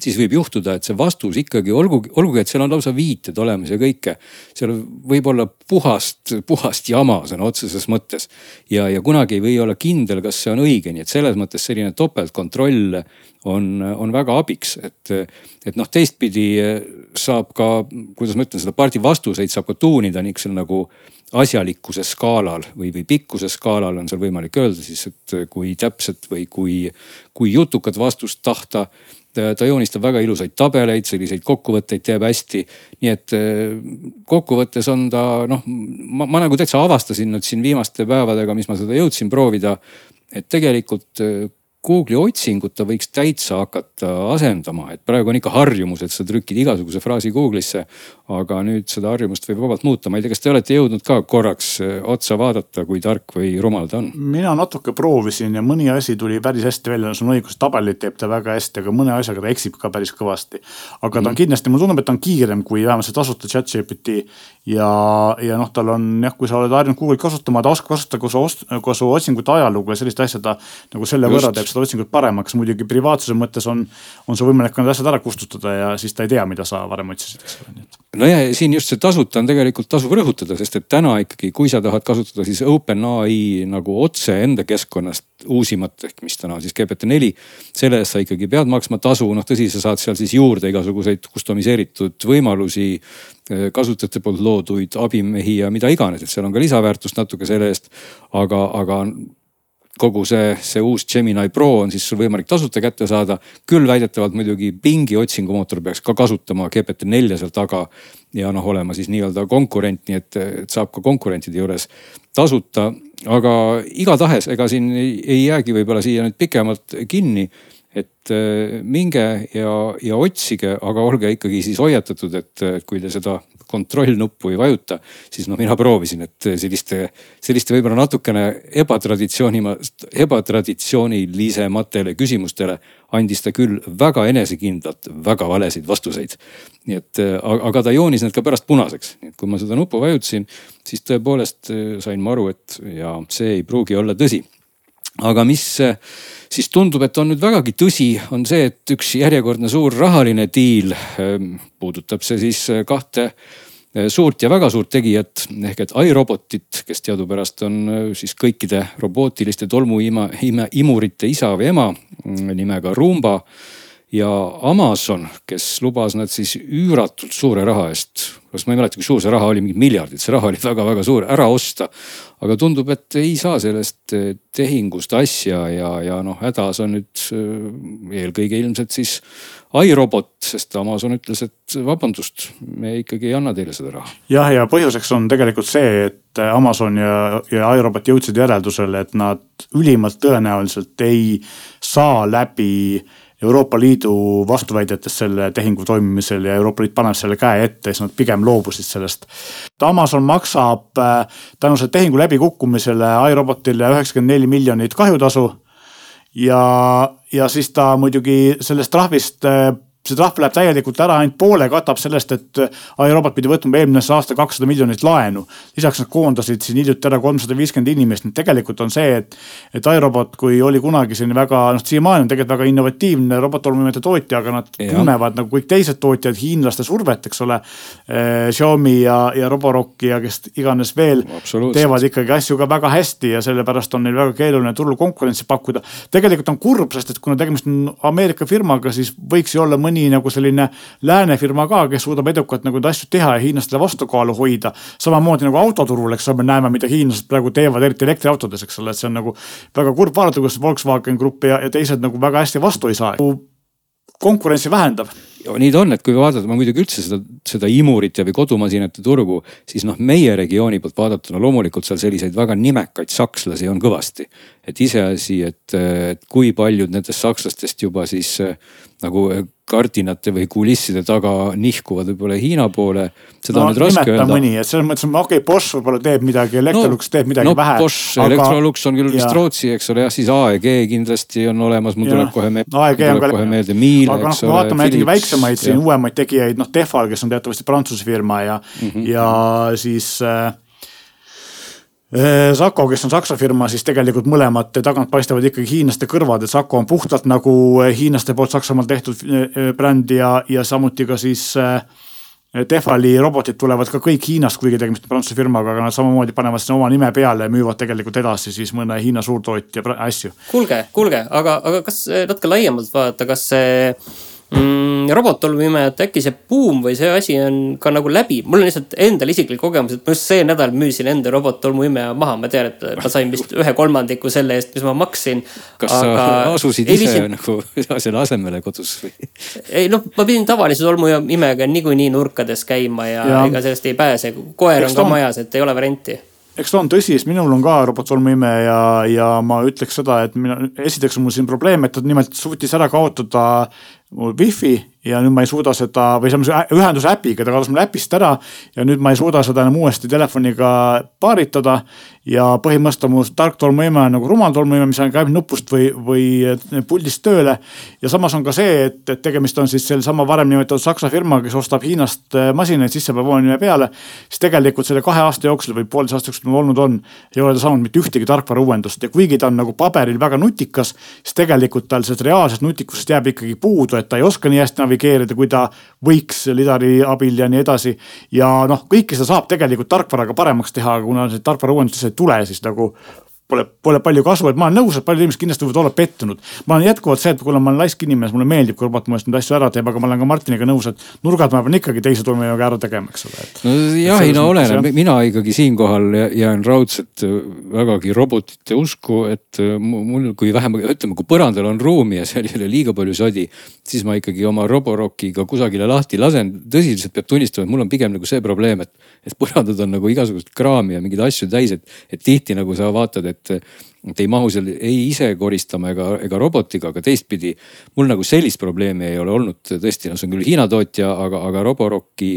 siis võib juhtuda, et see vastus ikkagi olgugi, olgugi, et seal on lausa viited olemas ja kõike. seal võib olla puhast, puhast jama sõna otseses mõttes. ja, ja kunagi ei või olla kindel, kas see on õige, nii et selles mõttes selline topeltkontroll on, on väga abiks, et, et noh, teistpidi saab ka, kuidas ma ütlen, seda pardi vastuseid saab ka tuunida niisugusel nagu asjalikkuse skaalal või, või pikkuse skaalal on seal võimalik öelda siis, et kui täpset või kui, kui jutukat vastust tahta ta joonistab väga ilusaid tabeleid, selliseid kokkuvõtteid teeb hästi. nii et eh, kokkuvõttes on ta noh, ma, ma nagu täitsa avastasin nüüd siin viimaste päevadega, mis ma seda jõudsin proovida. et tegelikult eh, Google'i otsingut ta võiks täitsa hakata asendama, et praegu on ikka harjumus, et sa trükid igasuguse fraasi Google'isse. aga nüüd seda harjumust võib vabalt muuta, ma ei tea, kas te olete jõudnud ka korraks eh, otsa vaadata, kui tark või rumal ta on? mina natuke proovisin ja mõni asi tuli päris hästi välja, sul on õigus, tabelit teeb ta väga hästi, aga mõne asjaga ta eksib ka päris kõvasti. aga ta on mm. kindlasti, mulle tundub, et ta on kiirem kui vähemalt see tasuta chat GPT ja, ja noh, tal on jah, kui sa oled harjunud Google'it kasutama, ta oskab kasutada ka su, ka su otsingute ajalugu ja sellist asja ta nagu selle Just. võrra teeb seda otsingut paremaks, muidugi privaatsuse mõttes on, on sul võimalik need asjad ära kustutada ja siis ta ei tea, mida sa varem otsisid, eks ole, nii et no ja siin just see tasuta on tegelikult tasub rõhutada, sest et täna ikkagi, kui sa tahad kasutada siis OpenAI nagu otse enda keskkonnast uusimat ehk mis täna on siis GPT-4. selle eest sa ikkagi pead maksma tasu, noh tõsi, sa saad seal siis juurde igasuguseid customiseeritud võimalusi. Eh, kasutajate poolt looduid abimehi ja mida iganes, et seal on ka lisaväärtust natuke selle eest. aga, aga kogu see, see uus Gemini Pro on siis sul võimalik tasuta kätte saada. küll väidetavalt muidugi Bingi otsingumootor peaks ka kasutama GPT-4 seal taga. ja noh, olema siis nii-öelda konkurent, nii et, et saab ka konkurentide juures tasuta. aga igatahes, ega siin ei, ei jäägi võib-olla siia nüüd pikemalt kinni et äh, minge ja, ja otsige, aga olge ikkagi siis hoiatatud, et kui te seda kontrollnuppu ei vajuta, siis noh, mina proovisin, et selliste, selliste võib-olla natukene ebatraditsiooni, ebatraditsioonilisematele küsimustele andis ta küll väga enesekindlalt väga valesid vastuseid. nii et, aga ta joonis need ka pärast punaseks, nii et kui ma seda nuppu vajutasin, siis tõepoolest sain ma aru, et ja see ei pruugi olla tõsi. Aga mis siis tundub, et on nüüd vägagi tõsi, on see, et üks järjekordne suur rahaline diil, ehm, puudutab see siis kahte suurt ja väga suurt tegijat ehk et iRobotit, kes teadupärast on siis kõikide robootiliste tolmuima, imurite isa või ema mm, nimega Roomba ja Amazon, kes lubas nad siis üüratult suure raha eest, kas ma ei mäleta, kui suur see raha oli, mingid miljardid, see raha oli väga-väga suur, ära osta. aga tundub, et ei saa sellest eh, tehingust asja ja, ja noh, hädas on nüüd eh, eelkõige ilmselt siis iRobot, sest Amazon ütles, et vabandust, me ikkagi ei anna teile seda raha. jah, ja põhjuseks on tegelikult see, et Amazon ja, ja iRobot jõudsid järeldusele, et nad ülimalt tõenäoliselt ei saa läbi Euroopa Liidu vastuväidetest selle tehingu toimimisel ja Euroopa Liit paneb selle käe ette, siis nad pigem loobusid sellest. Amazon maksab äh, tänu selle tehingu läbikukkumisele iRobotile üheksakümmend neli miljonit kahjutasu. ja, ja siis ta muidugi sellest trahvist äh, see trahv läheb täielikult ära, ainult poole katab sellest, et iRobot pidi võtma eelmine aasta kakssada miljonit laenu. lisaks nad koondasid siin hiljuti ära kolmsada viiskümmend inimest, nii et tegelikult on see, et, et iRobot, kui oli kunagi selline väga noh, siiamaani on tegelikult väga innovatiivne robottolmuimede tootja, aga nad ja. tunnevad nagu kõik teised tootjad hiinlaste survet, eks ole eh,. Xiaomi ja, ja Roborock ja kes iganes veel teevad ikkagi asju ka väga hästi ja sellepärast on neil väga keeruline turul konkurentsi pakkuda. tegelikult on kurb, sest et kuna tegemist on Ameerika firmaga, siis võiks ju olla mõni mõni nagu selline lääne firma ka, kes suudab edukalt nagu neid asju teha ja hiinlastele vastukaalu hoida. samamoodi nagu autoturul, eks ole, me näeme, mida hiinlased praegu teevad, eriti elektriautodes, eks ole, et see on nagu väga kurb vaadata, kuidas Volkswagen Grupp ja, ja teised nagu väga hästi vastu ei saa. konkurentsi vähendab nii ta on, et kui vaadata, ma muidugi üldse seda, seda imurit ja, või kodumasinate turgu, siis noh, meie regiooni poolt vaadatuna loomulikult seal selliseid väga nimekaid sakslasi on kõvasti. Et iseasi, et, et kui paljud nendest sakslastest juba siis nagu kardinate või kulisside taga nihkuvad võib-olla Hiina poole. seda no, on nüüd raske öelda. mõni, et selles mõttes, okei okay,, Bosch võib-olla teeb midagi, Electrolux no, teeb midagi no, vähe. Bosch aga..., Electrolux on küll vist Rootsi, eks ole, jah, siis AEG kindlasti on olemas, mul tuleb kohe meelde. AEG on ka. kohe meelde Miele, aga noh, kui me vaatame näiteks väiksemaid siin uuemaid tegijaid, noh Tefal, kes on teatavasti Prantsuse firma ja mm, -hmm. ja siis äh, Sako, kes on Saksa firma, siis tegelikult mõlemad tagant paistavad ikkagi hiinlaste kõrvad, et Sako on puhtalt nagu hiinlaste poolt Saksamaal tehtud bränd ja, ja samuti ka siis Tefali robotid tulevad ka kõik Hiinast, kuigi tegemist on Prantsuse firmaga, aga nad samamoodi panevad sinna oma nime peale ja müüvad tegelikult edasi siis mõne Hiina suurtootja asju. kuulge, kuulge, aga, aga kas natuke laiemalt vaadata, kas see mm, robottolmuimejat, äkki see buum või see asi on ka nagu läbi, mul on lihtsalt endal isiklik kogemus, et ma just see nädal müüsin enda robottolmuimeja maha, ma tean, et ma sain vist ühe kolmandiku selle eest, mis ma maksin. kas aga... sa asusid ise viisin... nagu *laughs* selle asemele kodus või? ei noh, ma pidin tavalise tolmuimejaga niikuinii nurkades käima ja, ja ega sellest ei pääse, koer Eks on ka on... majas, et ei ole varianti. eks ta on tõsi, sest minul on ka robotsolmuime ja, ja ma ütleks seda, et mina, esiteks on mul siin probleem, et ta nimelt suutis ära kaotada mul wifi ja nüüd ma ei suuda seda või see ühenduse äpiga, ta kaotas mul äpist ära ja nüüd ma ei suuda seda enam uuesti telefoniga paaritada. ja põhimõtteliselt on mu tark tolmuime nagu rumal tolmuime, mis käib nupust või, või puldist tööle. ja samas on ka see, et, et tegemist on siis sellesama varem nimetatud Saksa firma, kes ostab Hiinast äh, masinaid sisse, paneb oma nime peale. siis tegelikult selle kahe aasta jooksul või poolteise aasta jooksul, mis mul olnud on, ei ole ta saanud mitte ühtegi tarkvara uuendust ja kuigi ta on nagu paberil väga nutikas, siis tegelikult tal sellest reaalsest nutikusest jääb ikkagi puudu, et ta ei oska nii hästi navigeerida kui ta võiks lidari abil ja nii edasi. ja noh, kõike seda saab tegelikult tarkvaraga paremaks teha, aga kuna see tarkvara uuendustes ei tule, siis nagu pole, pole palju kasu, et ma olen nõus, et paljud inimesed kindlasti võivad olla pettunud. ma olen jätkuvalt see, et kuna ma olen laisk inimene, mulle meeldib, kui robot mulle neid asju ära teeb, aga ma olen ka Martiniga nõus, et nurgad ma pean ikkagi teise toimega ära tegema, eks ole. nojah, ei no oleneb, mina ikkagi siinkohal jään raudselt äh, vägagi robotite usku, et äh, mul, kui vähem, ütleme, kui põrandal on ruumi ja seal ei ole liiga palju sodi, siis ma ikkagi oma Roborokiga kusagile lahti lasen. tõsiselt peab tunnistama, et mul on pigem nagu see probleem, et, et põrandad on nagu igasugust kraami ja mingeid asju täis, et, et tihti nagu sa vaatad, et et et ei mahu seal ei ise koristama ega, ega robotiga, aga teistpidi mul nagu sellist probleemi ei ole olnud. tõesti, no see on küll Hiina tootja, aga, aga Roborocki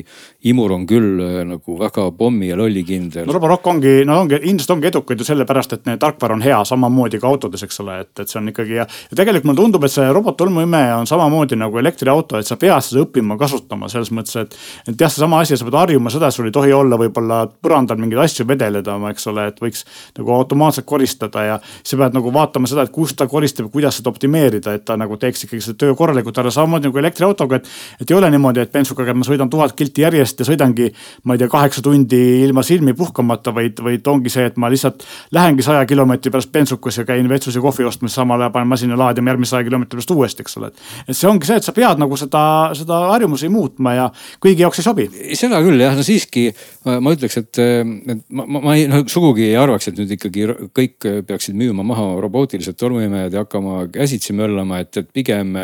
imur on küll äh, nagu väga pommi ja lollikindel. no Roborock ongi, no ongi, ilmselt ongi edukad ju sellepärast, et neil tarkvara on hea, samamoodi ka autodes, eks ole, et, et see on ikkagi ja. ja tegelikult mulle tundub, et see robottolmuimeja on samamoodi nagu elektriauto, et sa pead seda õppima kasutama selles mõttes, et. et jah, seesama asi, sa pead harjuma seda, sul ei tohi olla võib-olla põrandal mingeid asju vedeleda, eks ole, et võiks nagu automaatselt koristada ja sa pead nagu vaatama seda, et kust ta koristab, kuidas seda optimeerida, et ta nagu teeks ikkagi seda töö korralikult, aga samamoodi nagu elektriautoga, et. et ei ole niimoodi, et bensukaga ma sõidan tuhat kilti järjest ja sõidangi, ma ei tea, kaheksa tundi ilma silmi puhkamata, vaid, vaid ongi see, et ma lihtsalt lähengi saja kilomeetri pärast bensukas ja käin vetsus ja kohvi ostmas, samal ajal panen masina laadima järgmise saja kilomeetri pärast uuesti, eks ole. et see ongi see, et sa pead nagu seda, seda harjumusi muutma ja kõigi jaoks ei sobi. seda küll jah, no siiski ma ütleks, et, et ma, ma, ma ei, no sugugi ei arvaks, et nüüd ikkagi kõik peaksid müüma maha robootilised tolmuimejad ja hakkama käsitsi möllama, et, et pigem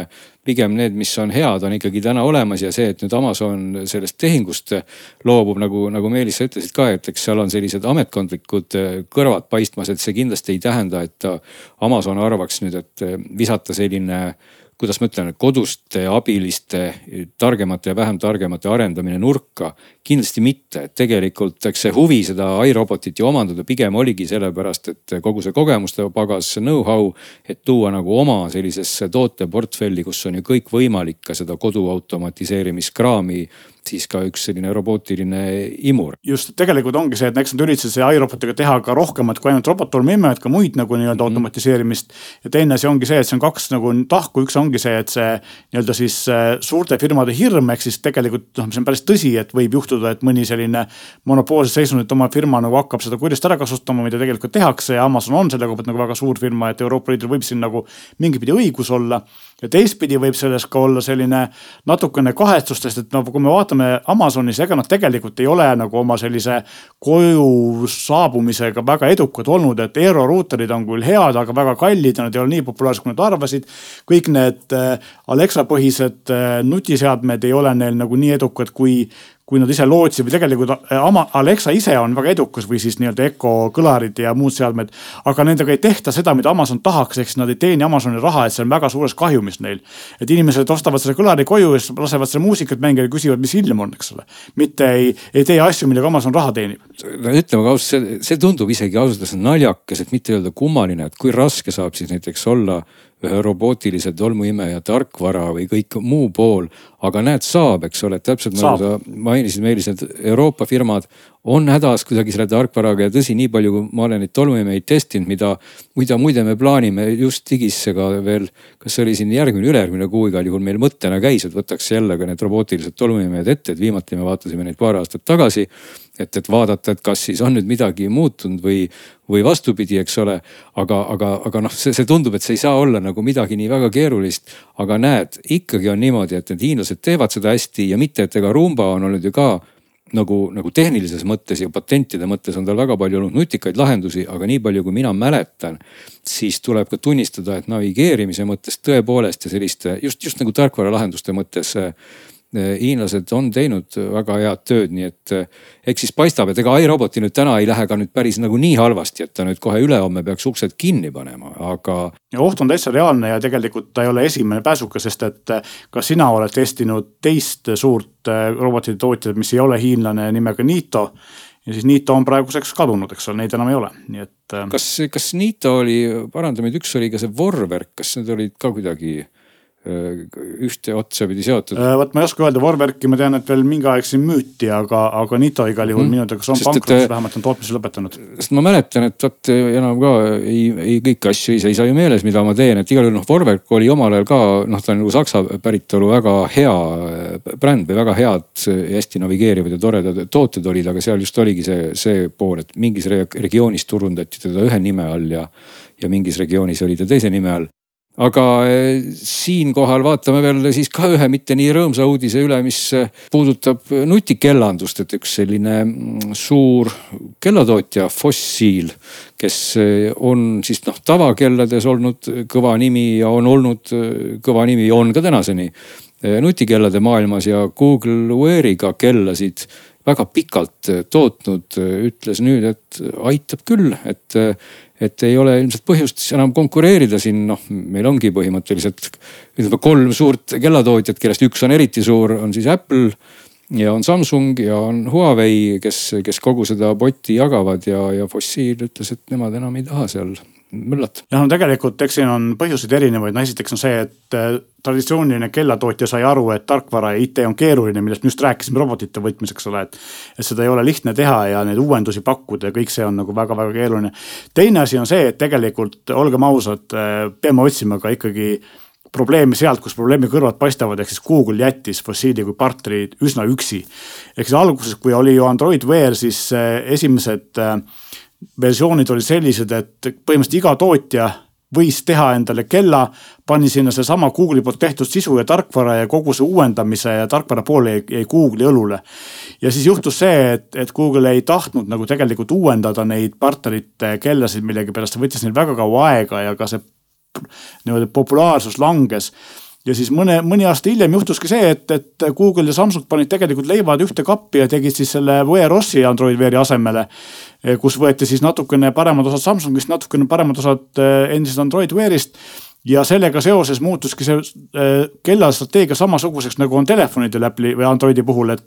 pigem need, mis on head, on ikkagi täna olemas ja see, et nüüd Amazon sellest tehingust loobub, nagu, nagu Meelis, sa ütlesid ka, et eks seal on sellised ametkondlikud kõrvad paistmas, et see kindlasti ei tähenda, et Amazon arvaks nüüd, et visata selline kuidas ma ütlen, koduste abiliste, targemate ja vähem targemate arendamine nurka. kindlasti mitte, et tegelikult eks see huvi seda iRobotit ju omandada pigem oligi sellepärast, et kogu see kogemuste pagas, know-how, et tuua nagu oma sellisesse tooteportfelli, kus on ju kõik võimalik ka seda kodu automatiseerimiskraami siis ka üks selline robootiline imur. just, tegelikult ongi see, et eks nad üritasid selle iRobotiga teha ka rohkemat kui ainult robot-tolmuimejat, ka muid nagu nii-öelda mm -hmm. automatiseerimist. ja teine asi ongi see, et see on kaks nagu tahku, üks ongi see, et see nii-öelda siis äh, suurte firmade hirm, ehk siis tegelikult noh, see on päris tõsi, et võib juhtuda, et mõni selline monopoolses seisundit oma firma nagu hakkab seda kurjasti ära kasutama, mida tegelikult tehakse ja Amazon on selle koha pealt nagu väga suur firma, et Euroopa Liidul võib siin nagu mingit pidi õigus olla ja teistpidi võib selles ka olla selline natukene kahetsust, sest et noh, kui me vaatame Amazonis, ega nad tegelikult ei ole nagu oma sellise koju saabumisega väga edukad olnud, et Aero ruuterid on küll head, aga väga kallid ja nad ei ole nii populaarsed, kui nad arvasid. kõik need äh, Alexa põhised äh, nutiseadmed ei ole neil nagu nii edukad, kui kui nad ise lootsid või tegelikult äh, Alexa ise on väga edukas või siis nii-öelda Echo kõlarid ja muud seadmed. aga nendega ei tehta seda, mida Amazon tahaks, ehk siis nad ei teeni Amazoni raha, et see on väga suures kahjumis neil. et inimesed ostavad selle kõlari koju ja siis lasevad seda muusikat mängida ja küsivad, mis ilm on, eks ole. mitte ei, ei tee asju, millega Amazon raha teenib. no ütleme ausalt, see, see tundub isegi ausalt öeldes naljakas, et mitte öelda kummaline, et kui raske saab siis näiteks olla ühe robootilise tolmuimeja tarkvara või kõik muu pool. Aga näed, saab, eks ole, täpselt nagu sa mainisid, Meelis, need Euroopa firmad on hädas kuidagi selle tarkvaraga ja tõsi, nii palju, kui ma olen neid tolmuimejaid testinud, mida, mida muide me plaanime just digisse ka veel. kas see oli siin järgmine, ülejärgmine kuu igal juhul meil mõttena käis, et võtaks jälle ka need robootilised tolmuimejad ette, et viimati me vaatasime neid paar aastat tagasi et, et vaadata, et kas siis on nüüd midagi muutunud või, või vastupidi, eks ole. aga, aga, aga noh, see, see tundub, et see ei saa olla nagu midagi nii väga keerulist. aga näed, ikkagi on niimoodi, et need hiinlased teevad seda hästi ja mitte, et ega Roomba on olnud ju ka nagu, nagu tehnilises mõttes ja patentide mõttes on tal väga palju olnud nutikaid lahendusi, aga nii palju, kui mina mäletan, siis tuleb ka tunnistada, et navigeerimise mõttes tõepoolest ja selliste just, just nagu tarkvaralahenduste mõttes hiinlased on teinud väga head tööd, nii et eh, eks siis paistab, et ega iRoboti nüüd täna ei lähe ka nüüd päris nagu nii halvasti, et ta nüüd kohe ülehomme peaks uksed kinni panema, aga. oht on täitsa reaalne ja tegelikult ta ei ole esimene pääsuke, sest et eh, ka sina oled testinud teist suurt robotite tootjat, mis ei ole hiinlane nimega Nito ja siis Nito on praeguseks kadunud, eks ole, neid enam ei ole, nii et. kas, kas Nito oli, paranda meid, üks oli ka see Vorwerk, kas need olid ka kuidagi Äh, ühte otsapidi seotud? Äh, vot ma ei oska öelda, Vorwerki ma tean, et veel mingi aeg siin müüti, aga, aga Nito igal juhul mm. minu teada, kas on pankrotis, äh, vähemalt on tootmise lõpetanud. sest ma mäletan, et vot enam ka ei, ei kõiki asju ise ei saa ju meeles, mida ma teen, et igal juhul noh, Vorwerk oli omal ajal ka noh, ta on nagu saksa päritolu väga hea bränd või väga head, hästi navigeerivad ja toredad tooted olid, aga seal just oligi see, see pool, et mingis regioonis turundati teda ühe nime all ja, ja mingis regioonis oli ta teise nime all aga eh, siinkohal vaatame veel siis ka ühe mitte nii rõõmsa uudise üle, mis eh, puudutab nutikellandust, et üks selline mm, suur kellatootja Fossil, kes eh, on siis noh tavakellades olnud kõva nimi ja on olnud kõva nimi, on ka tänaseni nutikellade maailmas ja Google Weariga kellasid väga pikalt tootnud, ütles nüüd, et aitab küll, et et ei ole ilmselt põhjust enam konkureerida siin, noh, meil ongi põhimõtteliselt ütleme kolm suurt kellatootjat, kellest üks on eriti suur, on siis Apple ja on Samsung ja on Huawei, kes, kes kogu seda botti jagavad ja, ja Fossil ütles, et nemad enam ei taha seal Müllat. jah, no tegelikult, eks siin on põhjuseid erinevaid, no esiteks on see, et äh, traditsiooniline kellatootja sai aru, et tarkvara ja IT on keeruline, millest me just rääkisime robotite võtmes, eks ole, et. et seda ei ole lihtne teha ja neid uuendusi pakkuda ja kõik see on nagu väga-väga keeruline. teine asi on see, et tegelikult olgem ausad, äh, peame otsima ka ikkagi probleemi sealt, kus probleemi kõrvad paistavad, ehk siis Google jättis fossiili kui partneri üsna üksi. ehk siis alguses, kui oli ju Android Wear, siis äh, esimesed versioonid olid sellised, et põhimõtteliselt iga tootja võis teha endale kella, pani sinna seesama Google'i poolt tehtud sisu ja tarkvara ja kogu see uuendamise ja tarkvara pool jäi, jäi Google'i õlule. ja siis juhtus see, et, et Google ei tahtnud nagu tegelikult uuendada neid partnerite kellasid millegipärast, see võttis neil väga kaua aega ja ka see niimoodi populaarsus langes ja siis mõne, mõni aasta hiljem juhtuski see, et, et Google ja Samsung panid tegelikult leivad ühte kappi ja tegid siis selle Wear OS-i Android Weari asemele. kus võeti siis natukene paremad osad Samsungist, natukene paremad osad eh, endisest Android Wearist ja sellega seoses muutuski see eh, kellastrateegia samasuguseks nagu on telefonidel Apple'i või Androidi puhul, et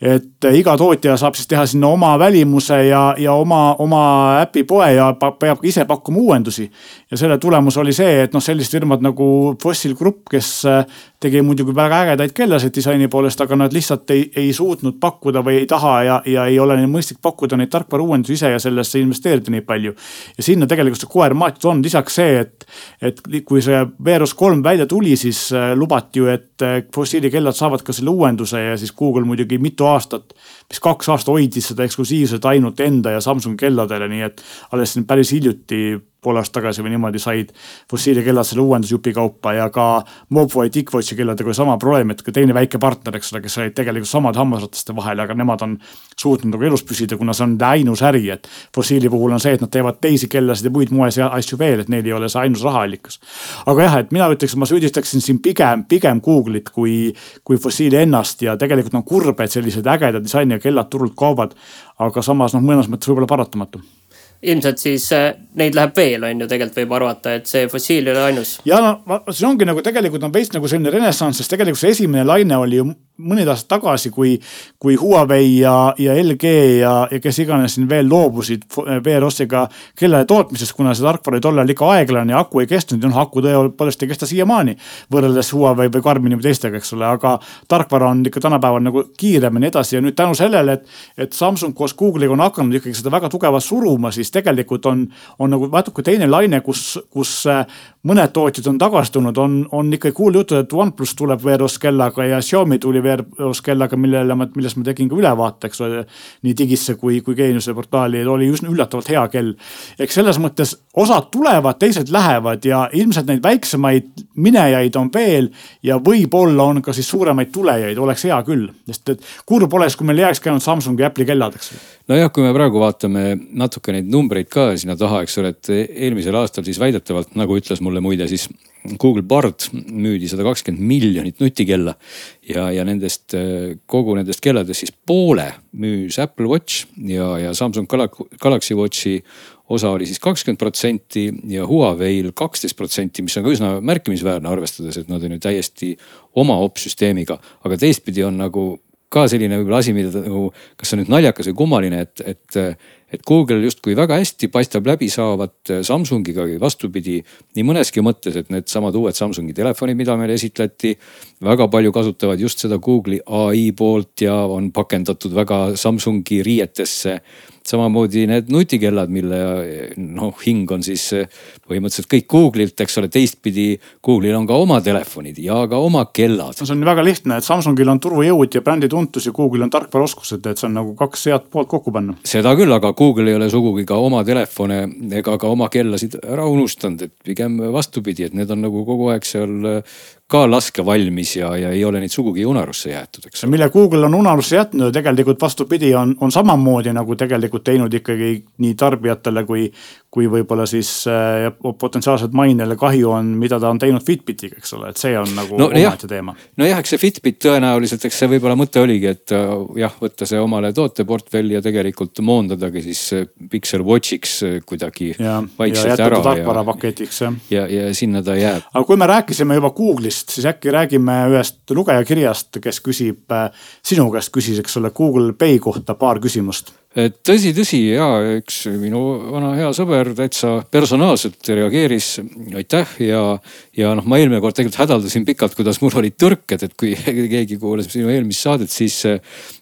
et iga tootja saab siis teha sinna oma välimuse ja, ja oma, oma äpipoe ja peab ka ise pakkuma uuendusi. ja selle tulemus oli see, et noh, sellised firmad nagu Fossil Group, kes äh, tegi muidugi väga ägedaid kellasid disaini poolest, aga nad lihtsalt ei, ei suutnud pakkuda või ei taha ja, ja ei ole neil mõistlik pakkuda neid tarkvara uuendusi ise ja sellesse investeerida nii palju. ja sinna tegelikult see koer maatud on, lisaks see, et, et kui see Veeros kolm välja tuli, siis äh, lubati ju, et fossiilikellad saavad ka selle uuenduse ja siis Google muidugi mitu aastat, mis kaks aastat hoidis seda eksklusiivselt ainult enda ja Samsungi kelladele, nii et alles päris hiljuti pool aastat tagasi või niimoodi said fossiilikellad selle uuendusjupi kaupa ja ka Mobvoi Dickwatchi kelladega oli sama probleem, et ka teine väike partner, eks ole, kes olid tegelikult samade hammasrataste vahel, aga nemad on suutnud nagu elus püsida, kuna see on ainus äri, et fossiili puhul on see, et nad teevad teisi kellasid ja muid moes asju veel, et neil ei ole see ainus rahaallikas. aga jah, et mina ütleks, ma süüdistaksin siin pigem, pigem Google'it kui, kui fossiili ennast ja tegelikult on kurb, et sellised ägeda disainiga kellad turult kaovad. aga samas noh, mõnes mõttes võib-olla paratamatu ilmselt siis äh, neid läheb veel, on ju, tegelikult võib arvata, et see fossiil ei ole ainus. ja no see ongi nagu tegelikult on veits nagu selline renessanss, sest tegelikult see esimene laine oli ju mõned aastad tagasi, kui, kui Huawei ja, ja LG ja, ja kes iganes siin veel loobusid VROS-iga kellade tootmisest, kuna see tarkvara oli tollal ikka aeglane ja aku ei kestnud ja noh, aku tõepoolest ei kesta siiamaani. võrreldes Huawei või Garmini või teistega, eks ole, aga tarkvara on ikka tänapäeval nagu kiirem ja nii edasi ja nüüd tänu sellele, et, et Samsung koos Google'iga on hakanud ikkagi seda väga tugevalt suruma, siis tegelikult on, on nagu natuke teine laine, kus, kus mõned tootjad on tagasi tulnud, on, on ikkagi kuulda jutud, et OnePlus tuleb VROS kellaga ja Xiaomi tuli VROS kellaga, millele ma, millest ma tegin ka ülevaate, eks ole. nii Digisse kui, kui Geeniuse portaali, oli üsna üllatavalt hea kell. eks selles mõttes osad tulevad, teised lähevad ja ilmselt neid väiksemaid minejaid on veel. ja võib-olla on ka siis suuremaid tulejaid, oleks hea küll, sest et kurb oleks, kui meil jääkski ainult Samsungi ja Apple'i kellad, eks nojah, kui me praegu vaatame natuke neid numbreid ka sinna taha, eks ole, et eelmisel aastal siis väidetavalt nagu ütles mulle muide siis Google Bard müüdi sada kakskümmend miljonit nutikella. ja, ja nendest kogu nendest kelladest siis poole müüs Apple Watch ja, ja Samsung Galaxy Watchi osa oli siis kakskümmend protsenti ja Huawei'l kaksteist protsenti, mis on ka üsna märkimisväärne, arvestades, et nad on ju täiesti oma opsüsteemiga. aga teistpidi on nagu ka selline võib-olla asi, mida nagu, kas see on nüüd naljakas või kummaline, et, et, et Google justkui väga hästi paistab läbi saavat Samsungiga või vastupidi. nii mõneski mõttes, et needsamad uued Samsungi telefonid, mida meile esitleti, väga palju kasutavad just seda Google'i ai poolt ja on pakendatud väga Samsungi riietesse samamoodi need nutikellad, mille noh, hing on siis eh, põhimõtteliselt kõik Google'ilt, eks ole, teistpidi Google'il on ka oma telefonid ja ka oma kellad. no see on väga lihtne, et Samsungil on turujõud ja brändi tuntus ja Google'il on tarkvaraoskused, et see on nagu kaks head poolt kokku panna. seda küll, aga Google ei ole sugugi ka oma telefone ega ka oma kellasid ära unustanud, et pigem vastupidi, et need on nagu kogu aeg seal ka laskevalmis ja, ja ei ole neid sugugi unarusse jäetud, eks. mille Google on unarusse jätnud ja tegelikult vastupidi, on, on samamoodi nagu tegelikult teinud ikkagi nii tarbijatele kui, kui võib-olla siis äh, potentsiaalselt mainele kahju on, mida ta on teinud Fitbitiga, eks ole, et see on nagu no, omaette teema. nojah, eks see Fitbit tõenäoliselt, eks see võib-olla mõte oligi, et äh, jah, võtta see omale tooteportfelli ja tegelikult moondadagi siis äh, Pixel Watchiks äh, kuidagi ja, vaikselt ja ära. tarkvarapaketiks jah. ja, ja, ja sinna ta jääb. aga kui me rääkisime juba Google'ist, siis äkki räägime ühest lugejakirjast, kes küsib, sinu käest küsis, eks ole, Google Pay kohta paar küsimust et tõsi, tõsi ja üks minu vana hea sõber täitsa personaalselt reageeris, aitäh ja, ja noh, ma eelmine kord tegelikult hädaldasin pikalt, kuidas mul olid tõrked, et kui *laughs* keegi kuulas sinu eelmist saadet, siis,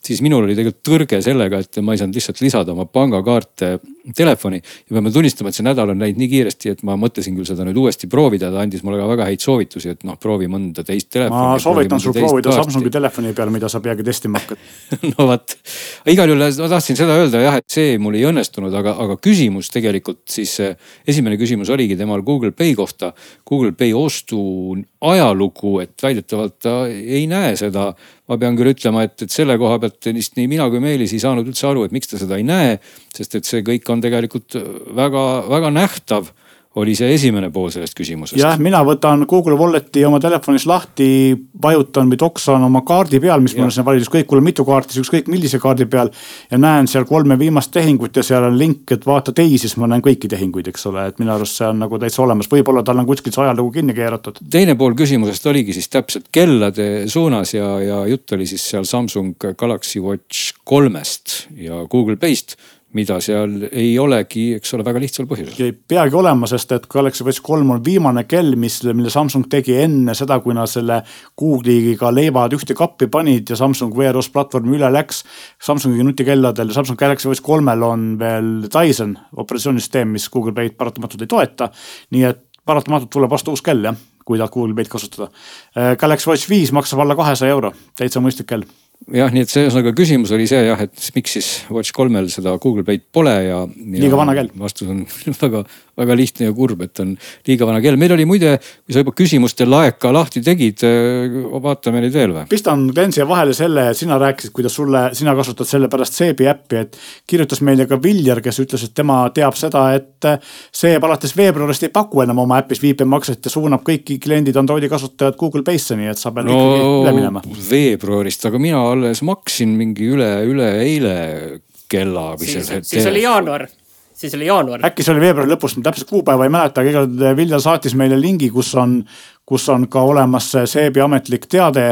siis minul oli tegelikult tõrge sellega, et ma ei saanud lihtsalt lisada oma pangakaarte telefoni. ja peame tunnistama, et see nädal on läinud nii kiiresti, et ma mõtlesin küll seda nüüd uuesti proovida, ta andis mulle ka väga häid soovitusi, et noh, proovi mõnda teist telefoni. ma soovitan sul proovida Samsungi telefoni peal, mida sa peagi testima hakkad *laughs* no vot, igal juhul ma tahtsin seda öelda jah, et see mul ei õnnestunud, aga, aga küsimus tegelikult siis esimene küsimus oligi temal Google Pay kohta. Google Pay ostu ajalugu, et väidetavalt ta ei näe seda. ma pean küll ütlema, et, et selle koha pealt vist nii mina kui Meelis ei saanud üldse aru, et miks ta seda ei näe. sest et see kõik on tegelikult väga-väga nähtav oli see esimene pool sellest küsimusest. jah, mina võtan Google Walleti oma telefonis lahti, vajutan või toksan oma kaardi peal, mis ja. mul on sinna valitud, ükskõik, mul on mitu kaarti, siis ükskõik millise kaardi peal. ja näen seal kolme viimast tehingut ja seal on link, et vaata teisi, siis ma näen kõiki tehinguid, eks ole, et minu arust see on nagu täitsa olemas, võib-olla tal on kuskil see ajalugu kinni keeratud. teine pool küsimusest oligi siis täpselt kellade suunas ja, ja jutt oli siis seal Samsung Galaxy Watch kolmest ja Google Pay'st mida seal ei olegi, eks ole, väga lihtsal põhjusel. ei peagi olema, sest et Galaxy Watch kolm on viimane kell, mis, mille Samsung tegi enne seda, kui nad selle Google'iga leivad ühte kappi panid ja Samsung Wear OS platvormi üle läks. Samsungi nutikelladel, Samsung Galaxy Watch kolmel on veel Dyson operatsioonisüsteem, mis Google Pay'd paratamatult ei toeta. nii et paratamatult tuleb vastu uus kell jah, kui tahad Google Pay'd kasutada. Galaxy Watch viis maksab alla kahesaja euro, täitsa mõistlik kell jah, nii et see ühesõnaga küsimus oli see jah, et miks siis Watch kolmel seda Google Play'd pole ja, ja. liiga vana kell. vastus on *laughs* väga, väga lihtne ja kurb, et on liiga vana kell. meil oli muide, kui sa juba küsimuste laeka lahti tegid, äh, vaatame neid veel või? pistan Glen siia vahele selle, et sina rääkisid, kuidas sulle, sina kasutad selle pärast Seebi äppi, et kirjutas meile ka Viljar, kes ütles, et tema teab seda, et Seeb alates veebruarist ei paku enam oma äpis viipemakset ja suunab kõiki kliendid, Androidi kasutajad Google Pay'sse, nii et sa pead no, ikkagi üle minema. veebruarist, aga mina alles maksin mingi üle, üleeile kella. siis, siis oli jaanuar siis oli jaanuar. äkki see oli veebruari lõpus, ma täpselt kuupäeva ei mäleta, aga igal Viljar saatis meile lingi, kus on, kus on ka olemas Seebi ametlik teade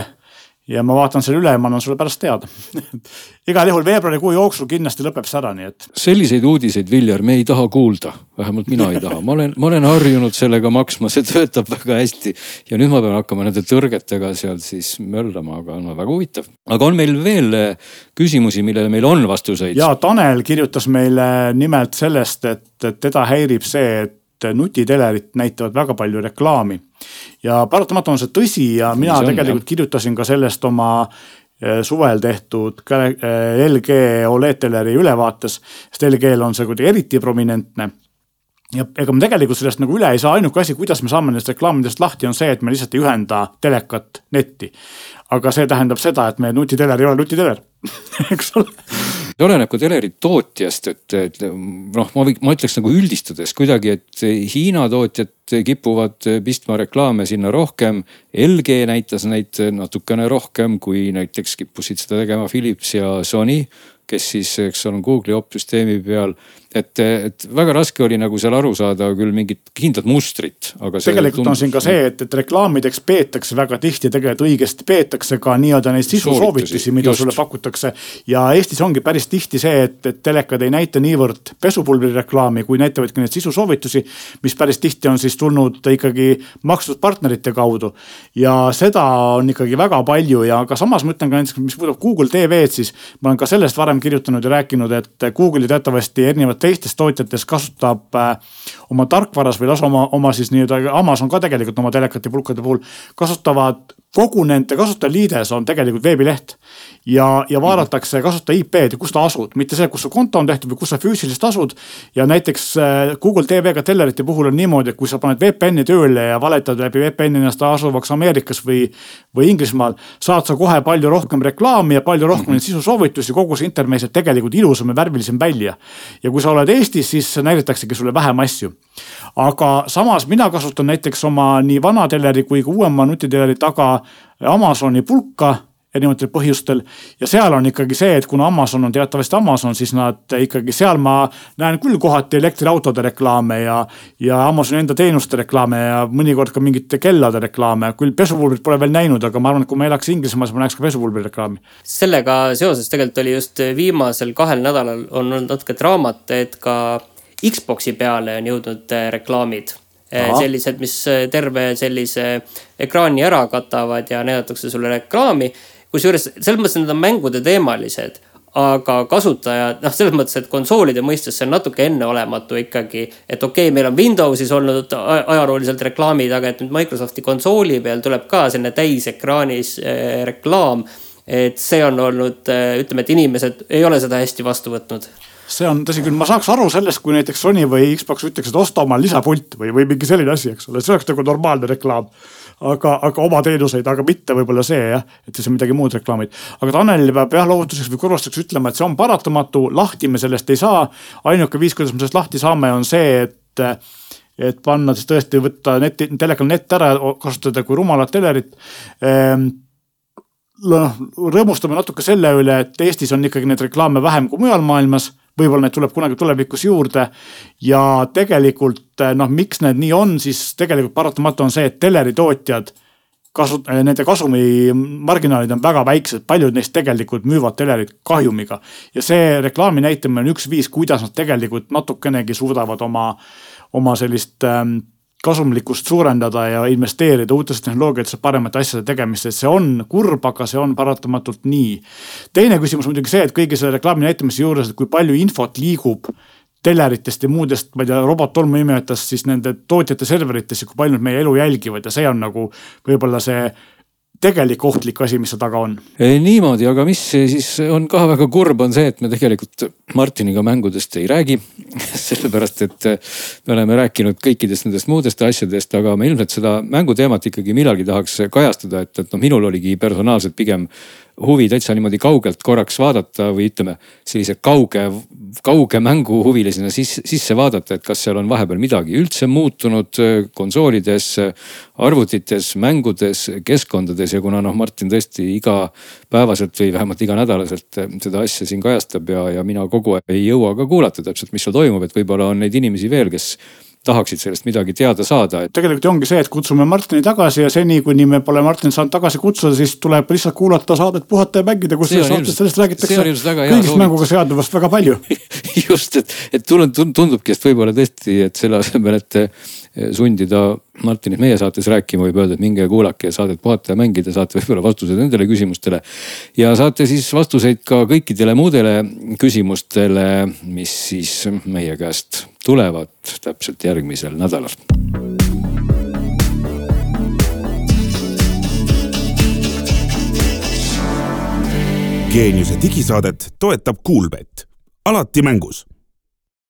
ja ma vaatan selle üle ja ma annan sulle pärast teada *laughs* igal juhul veebruarikuu jooksul kindlasti lõpeb see ära, nii et. selliseid uudiseid, Viljar, me ei taha kuulda, vähemalt mina ei taha, ma olen, ma olen harjunud sellega maksma, see töötab väga hästi. ja nüüd ma pean hakkama nende tõrgetega seal siis möllama, aga no väga huvitav. aga on meil veel eh, küsimusi, millele meil on vastuseid? ja Tanel kirjutas meile nimelt sellest, et teda häirib see, et nutitelerid näitavad väga palju reklaami. ja paratamatu on see tõsi ja mina on, tegelikult jah. kirjutasin ka sellest oma eh, suvel tehtud eh, LG Oled teleri ülevaates, sest LG-l on see kuidagi eriti prominentne ja ega me tegelikult sellest nagu üle ei saa, ainuke asi, kuidas me saame nendest reklaamidest lahti, on see, et me lihtsalt ei ühenda telekat netti. aga see tähendab seda, et meie nutiteler ei ole nutiteler *laughs* eks ole oleneb ka teleri tootjast, et, et noh, ma, ma ütleks nagu üldistades kuidagi, et Hiina tootjad kipuvad pistma reklaame sinna rohkem. LG näitas neid natukene rohkem, kui näiteks kippusid seda tegema Philips ja Sony, kes siis, eks ole, on Google'i opsüsteemi peal et, et väga raske oli nagu seal aru saada küll mingit kindlat mustrit, aga. tegelikult tundus... on siin ka see, et, et reklaamideks peetakse väga tihti, tegelikult õigesti peetakse ka nii-öelda neid sisusoovitusi, mida just. sulle pakutakse. ja Eestis ongi päris tihti see, et, et telekad ei näita niivõrd pesupulbri reklaami, kui näitavadki neid sisusoovitusi. mis päris tihti on siis tulnud ikkagi makstud partnerite kaudu. ja seda on ikkagi väga palju ja ka samas ma ütlen ka näiteks, mis puudutab Google TV-d, siis ma olen ka sellest varem kirjutanud ja rääkinud, et Google'i teatavasti erinevad teistes tootjates kasutab äh, oma tarkvaras või lausa oma, oma siis nii-öelda Amazon ka tegelikult oma telekate pulkade puhul kasutavad kogu nende kasutajaliides on tegelikult veebileht. ja, ja vaadatakse kasutaja IP-d ja kus ta asub, mitte see, kus su konto on tehtud või kus sa füüsiliselt asud. ja näiteks äh, Google TV-ga tellerite puhul on niimoodi, et kui sa paned VPN-i tööle ja valetad läbi VPN-i ennast asuvaks Ameerikas või, või Inglismaal. saad sa kohe palju rohkem reklaami ja palju rohkem mm -hmm. sisusoovitusi, kogu see internet näeb tegelikult ilusam ja värvilisem välja. ja kui sa oled Eestis, siis näidataksegi sulle vähem asju. Aga samas mina kasutan näiteks oma nii vana teleri kui ka uuema nutiteleri taga Amazoni pulka erinevatel põhjustel. ja seal on ikkagi see, et kuna Amazon on teatavasti Amazon, siis nad ikkagi seal ma näen küll kohati elektriautode reklaame ja, ja Amazoni enda teenuste reklaame ja mõnikord ka mingite kellade reklaame. küll pesupulbrit pole veel näinud, aga ma arvan, et kui ma elaks Inglismaal, siis ma näeks ka pesupulbri reklaami. sellega seoses tegelikult oli just viimasel kahel nädalal on olnud natuke draamat, et ka Xbox'i peale on jõudnud äh, reklaamid Aha. sellised, mis äh, terve sellise ekraani ära katavad ja näidatakse sulle reklaami. kusjuures selles mõttes, need on mängude teemalised, aga kasutajad, noh, selles mõttes, et konsoolide mõistes see on natuke enneolematu ikkagi. et okei okay,, meil on Windowsis olnud ajalooliselt reklaamid, aga et nüüd Microsofti konsooli peal tuleb ka selline täisekraanis äh, reklaam. et see on olnud, ütleme, et inimesed ei ole seda hästi vastu võtnud see on tõsi küll, ma saaks aru sellest, kui näiteks Sony või Xbox ütleks, et osta oma lisapult või, või mingi selline asi, eks ole, see oleks nagu normaalne reklaam. aga, aga oma teenuseid, aga mitte võib-olla see jah, et siis on midagi muud reklaamid. aga Tanelile peab jah lohutuseks või kurvastuseks ütlema, et see on paratamatu, lahti me sellest ei saa. ainuke viis, kuidas me sellest lahti saame, on see, et et panna siis tõesti võtta neti, telekal net ära, kasutada kui rumalat telerit ehm, noh, rõõmustame natuke selle üle, et Eestis on ikkagi neid reklaame vähem kui mujal maailmas võib-olla neid tuleb kunagi tulevikus juurde. ja tegelikult noh, miks need nii on, siis tegelikult paratamatu on see, et teleritootjad kasu-, nende kasumimarginaalid on väga väiksed, paljud neist tegelikult müüvad telerit kahjumiga. ja see reklaami näitamine on üks viis, kuidas nad tegelikult natukenegi suudavad oma, oma sellist ähm, kasumlikkust suurendada ja investeerida uutesse tehnoloogiatesse, paremate asjade tegemisse, see on kurb, aga see on paratamatult nii. teine küsimus muidugi see, et kõigi selle reklaami näitamise juures, et kui palju infot liigub teleritest ja muudest, ma ei tea, robottolmuimejatest siis nende tootjate serveritesse, kui palju nad meie elu jälgivad ja see on nagu võib-olla see tegelik ohtlik asi, mis seal taga on. niimoodi, aga mis siis on ka väga kurb, on see, et me tegelikult Martiniga mängudest ei räägi. *laughs* sellepärast, et me oleme rääkinud kõikidest nendest muudest asjadest, aga me ilmselt seda mänguteemat ikkagi millalgi tahaks kajastada, et, et noh, minul oligi personaalselt pigem huvi täitsa niimoodi kaugelt korraks vaadata või ütleme, sellise kauge, kauge mänguhuvilisena sisse, sisse vaadata, et kas seal on vahepeal midagi üldse muutunud konsoolides, arvutites, mängudes, keskkondades ja kuna noh, Martin tõesti igapäevaselt või vähemalt iganädalaselt seda asja siin kajastab ja, ja mina kogu aeg ei jõua ka kuulata täpselt, mis seal toimub, et võib-olla on neid inimesi veel, kes tahaksid sellest midagi teada saada. tegelikult ongi see, et kutsume Martini tagasi ja seni, kuni me pole Martinit saanud tagasi kutsuda, siis tuleb lihtsalt kuulata saadet Puhata ja mängida, kus selles saates sellest räägitakse kõigist mänguga seonduvast väga palju *laughs* just, et, et tundubki, et võib-olla tõesti, et selle asemel, et sundida Martinit meie saates rääkima, võib öelda, et minge kuulake saadet Puhata ja mängida, saate võib-olla vastused nendele küsimustele. ja saate siis vastuseid ka kõikidele muudele küsimustele, mis siis meie käest tulevad täpselt järgmisel nädalal. geeniuse digisaadet toetab Kuulbett, alati mängus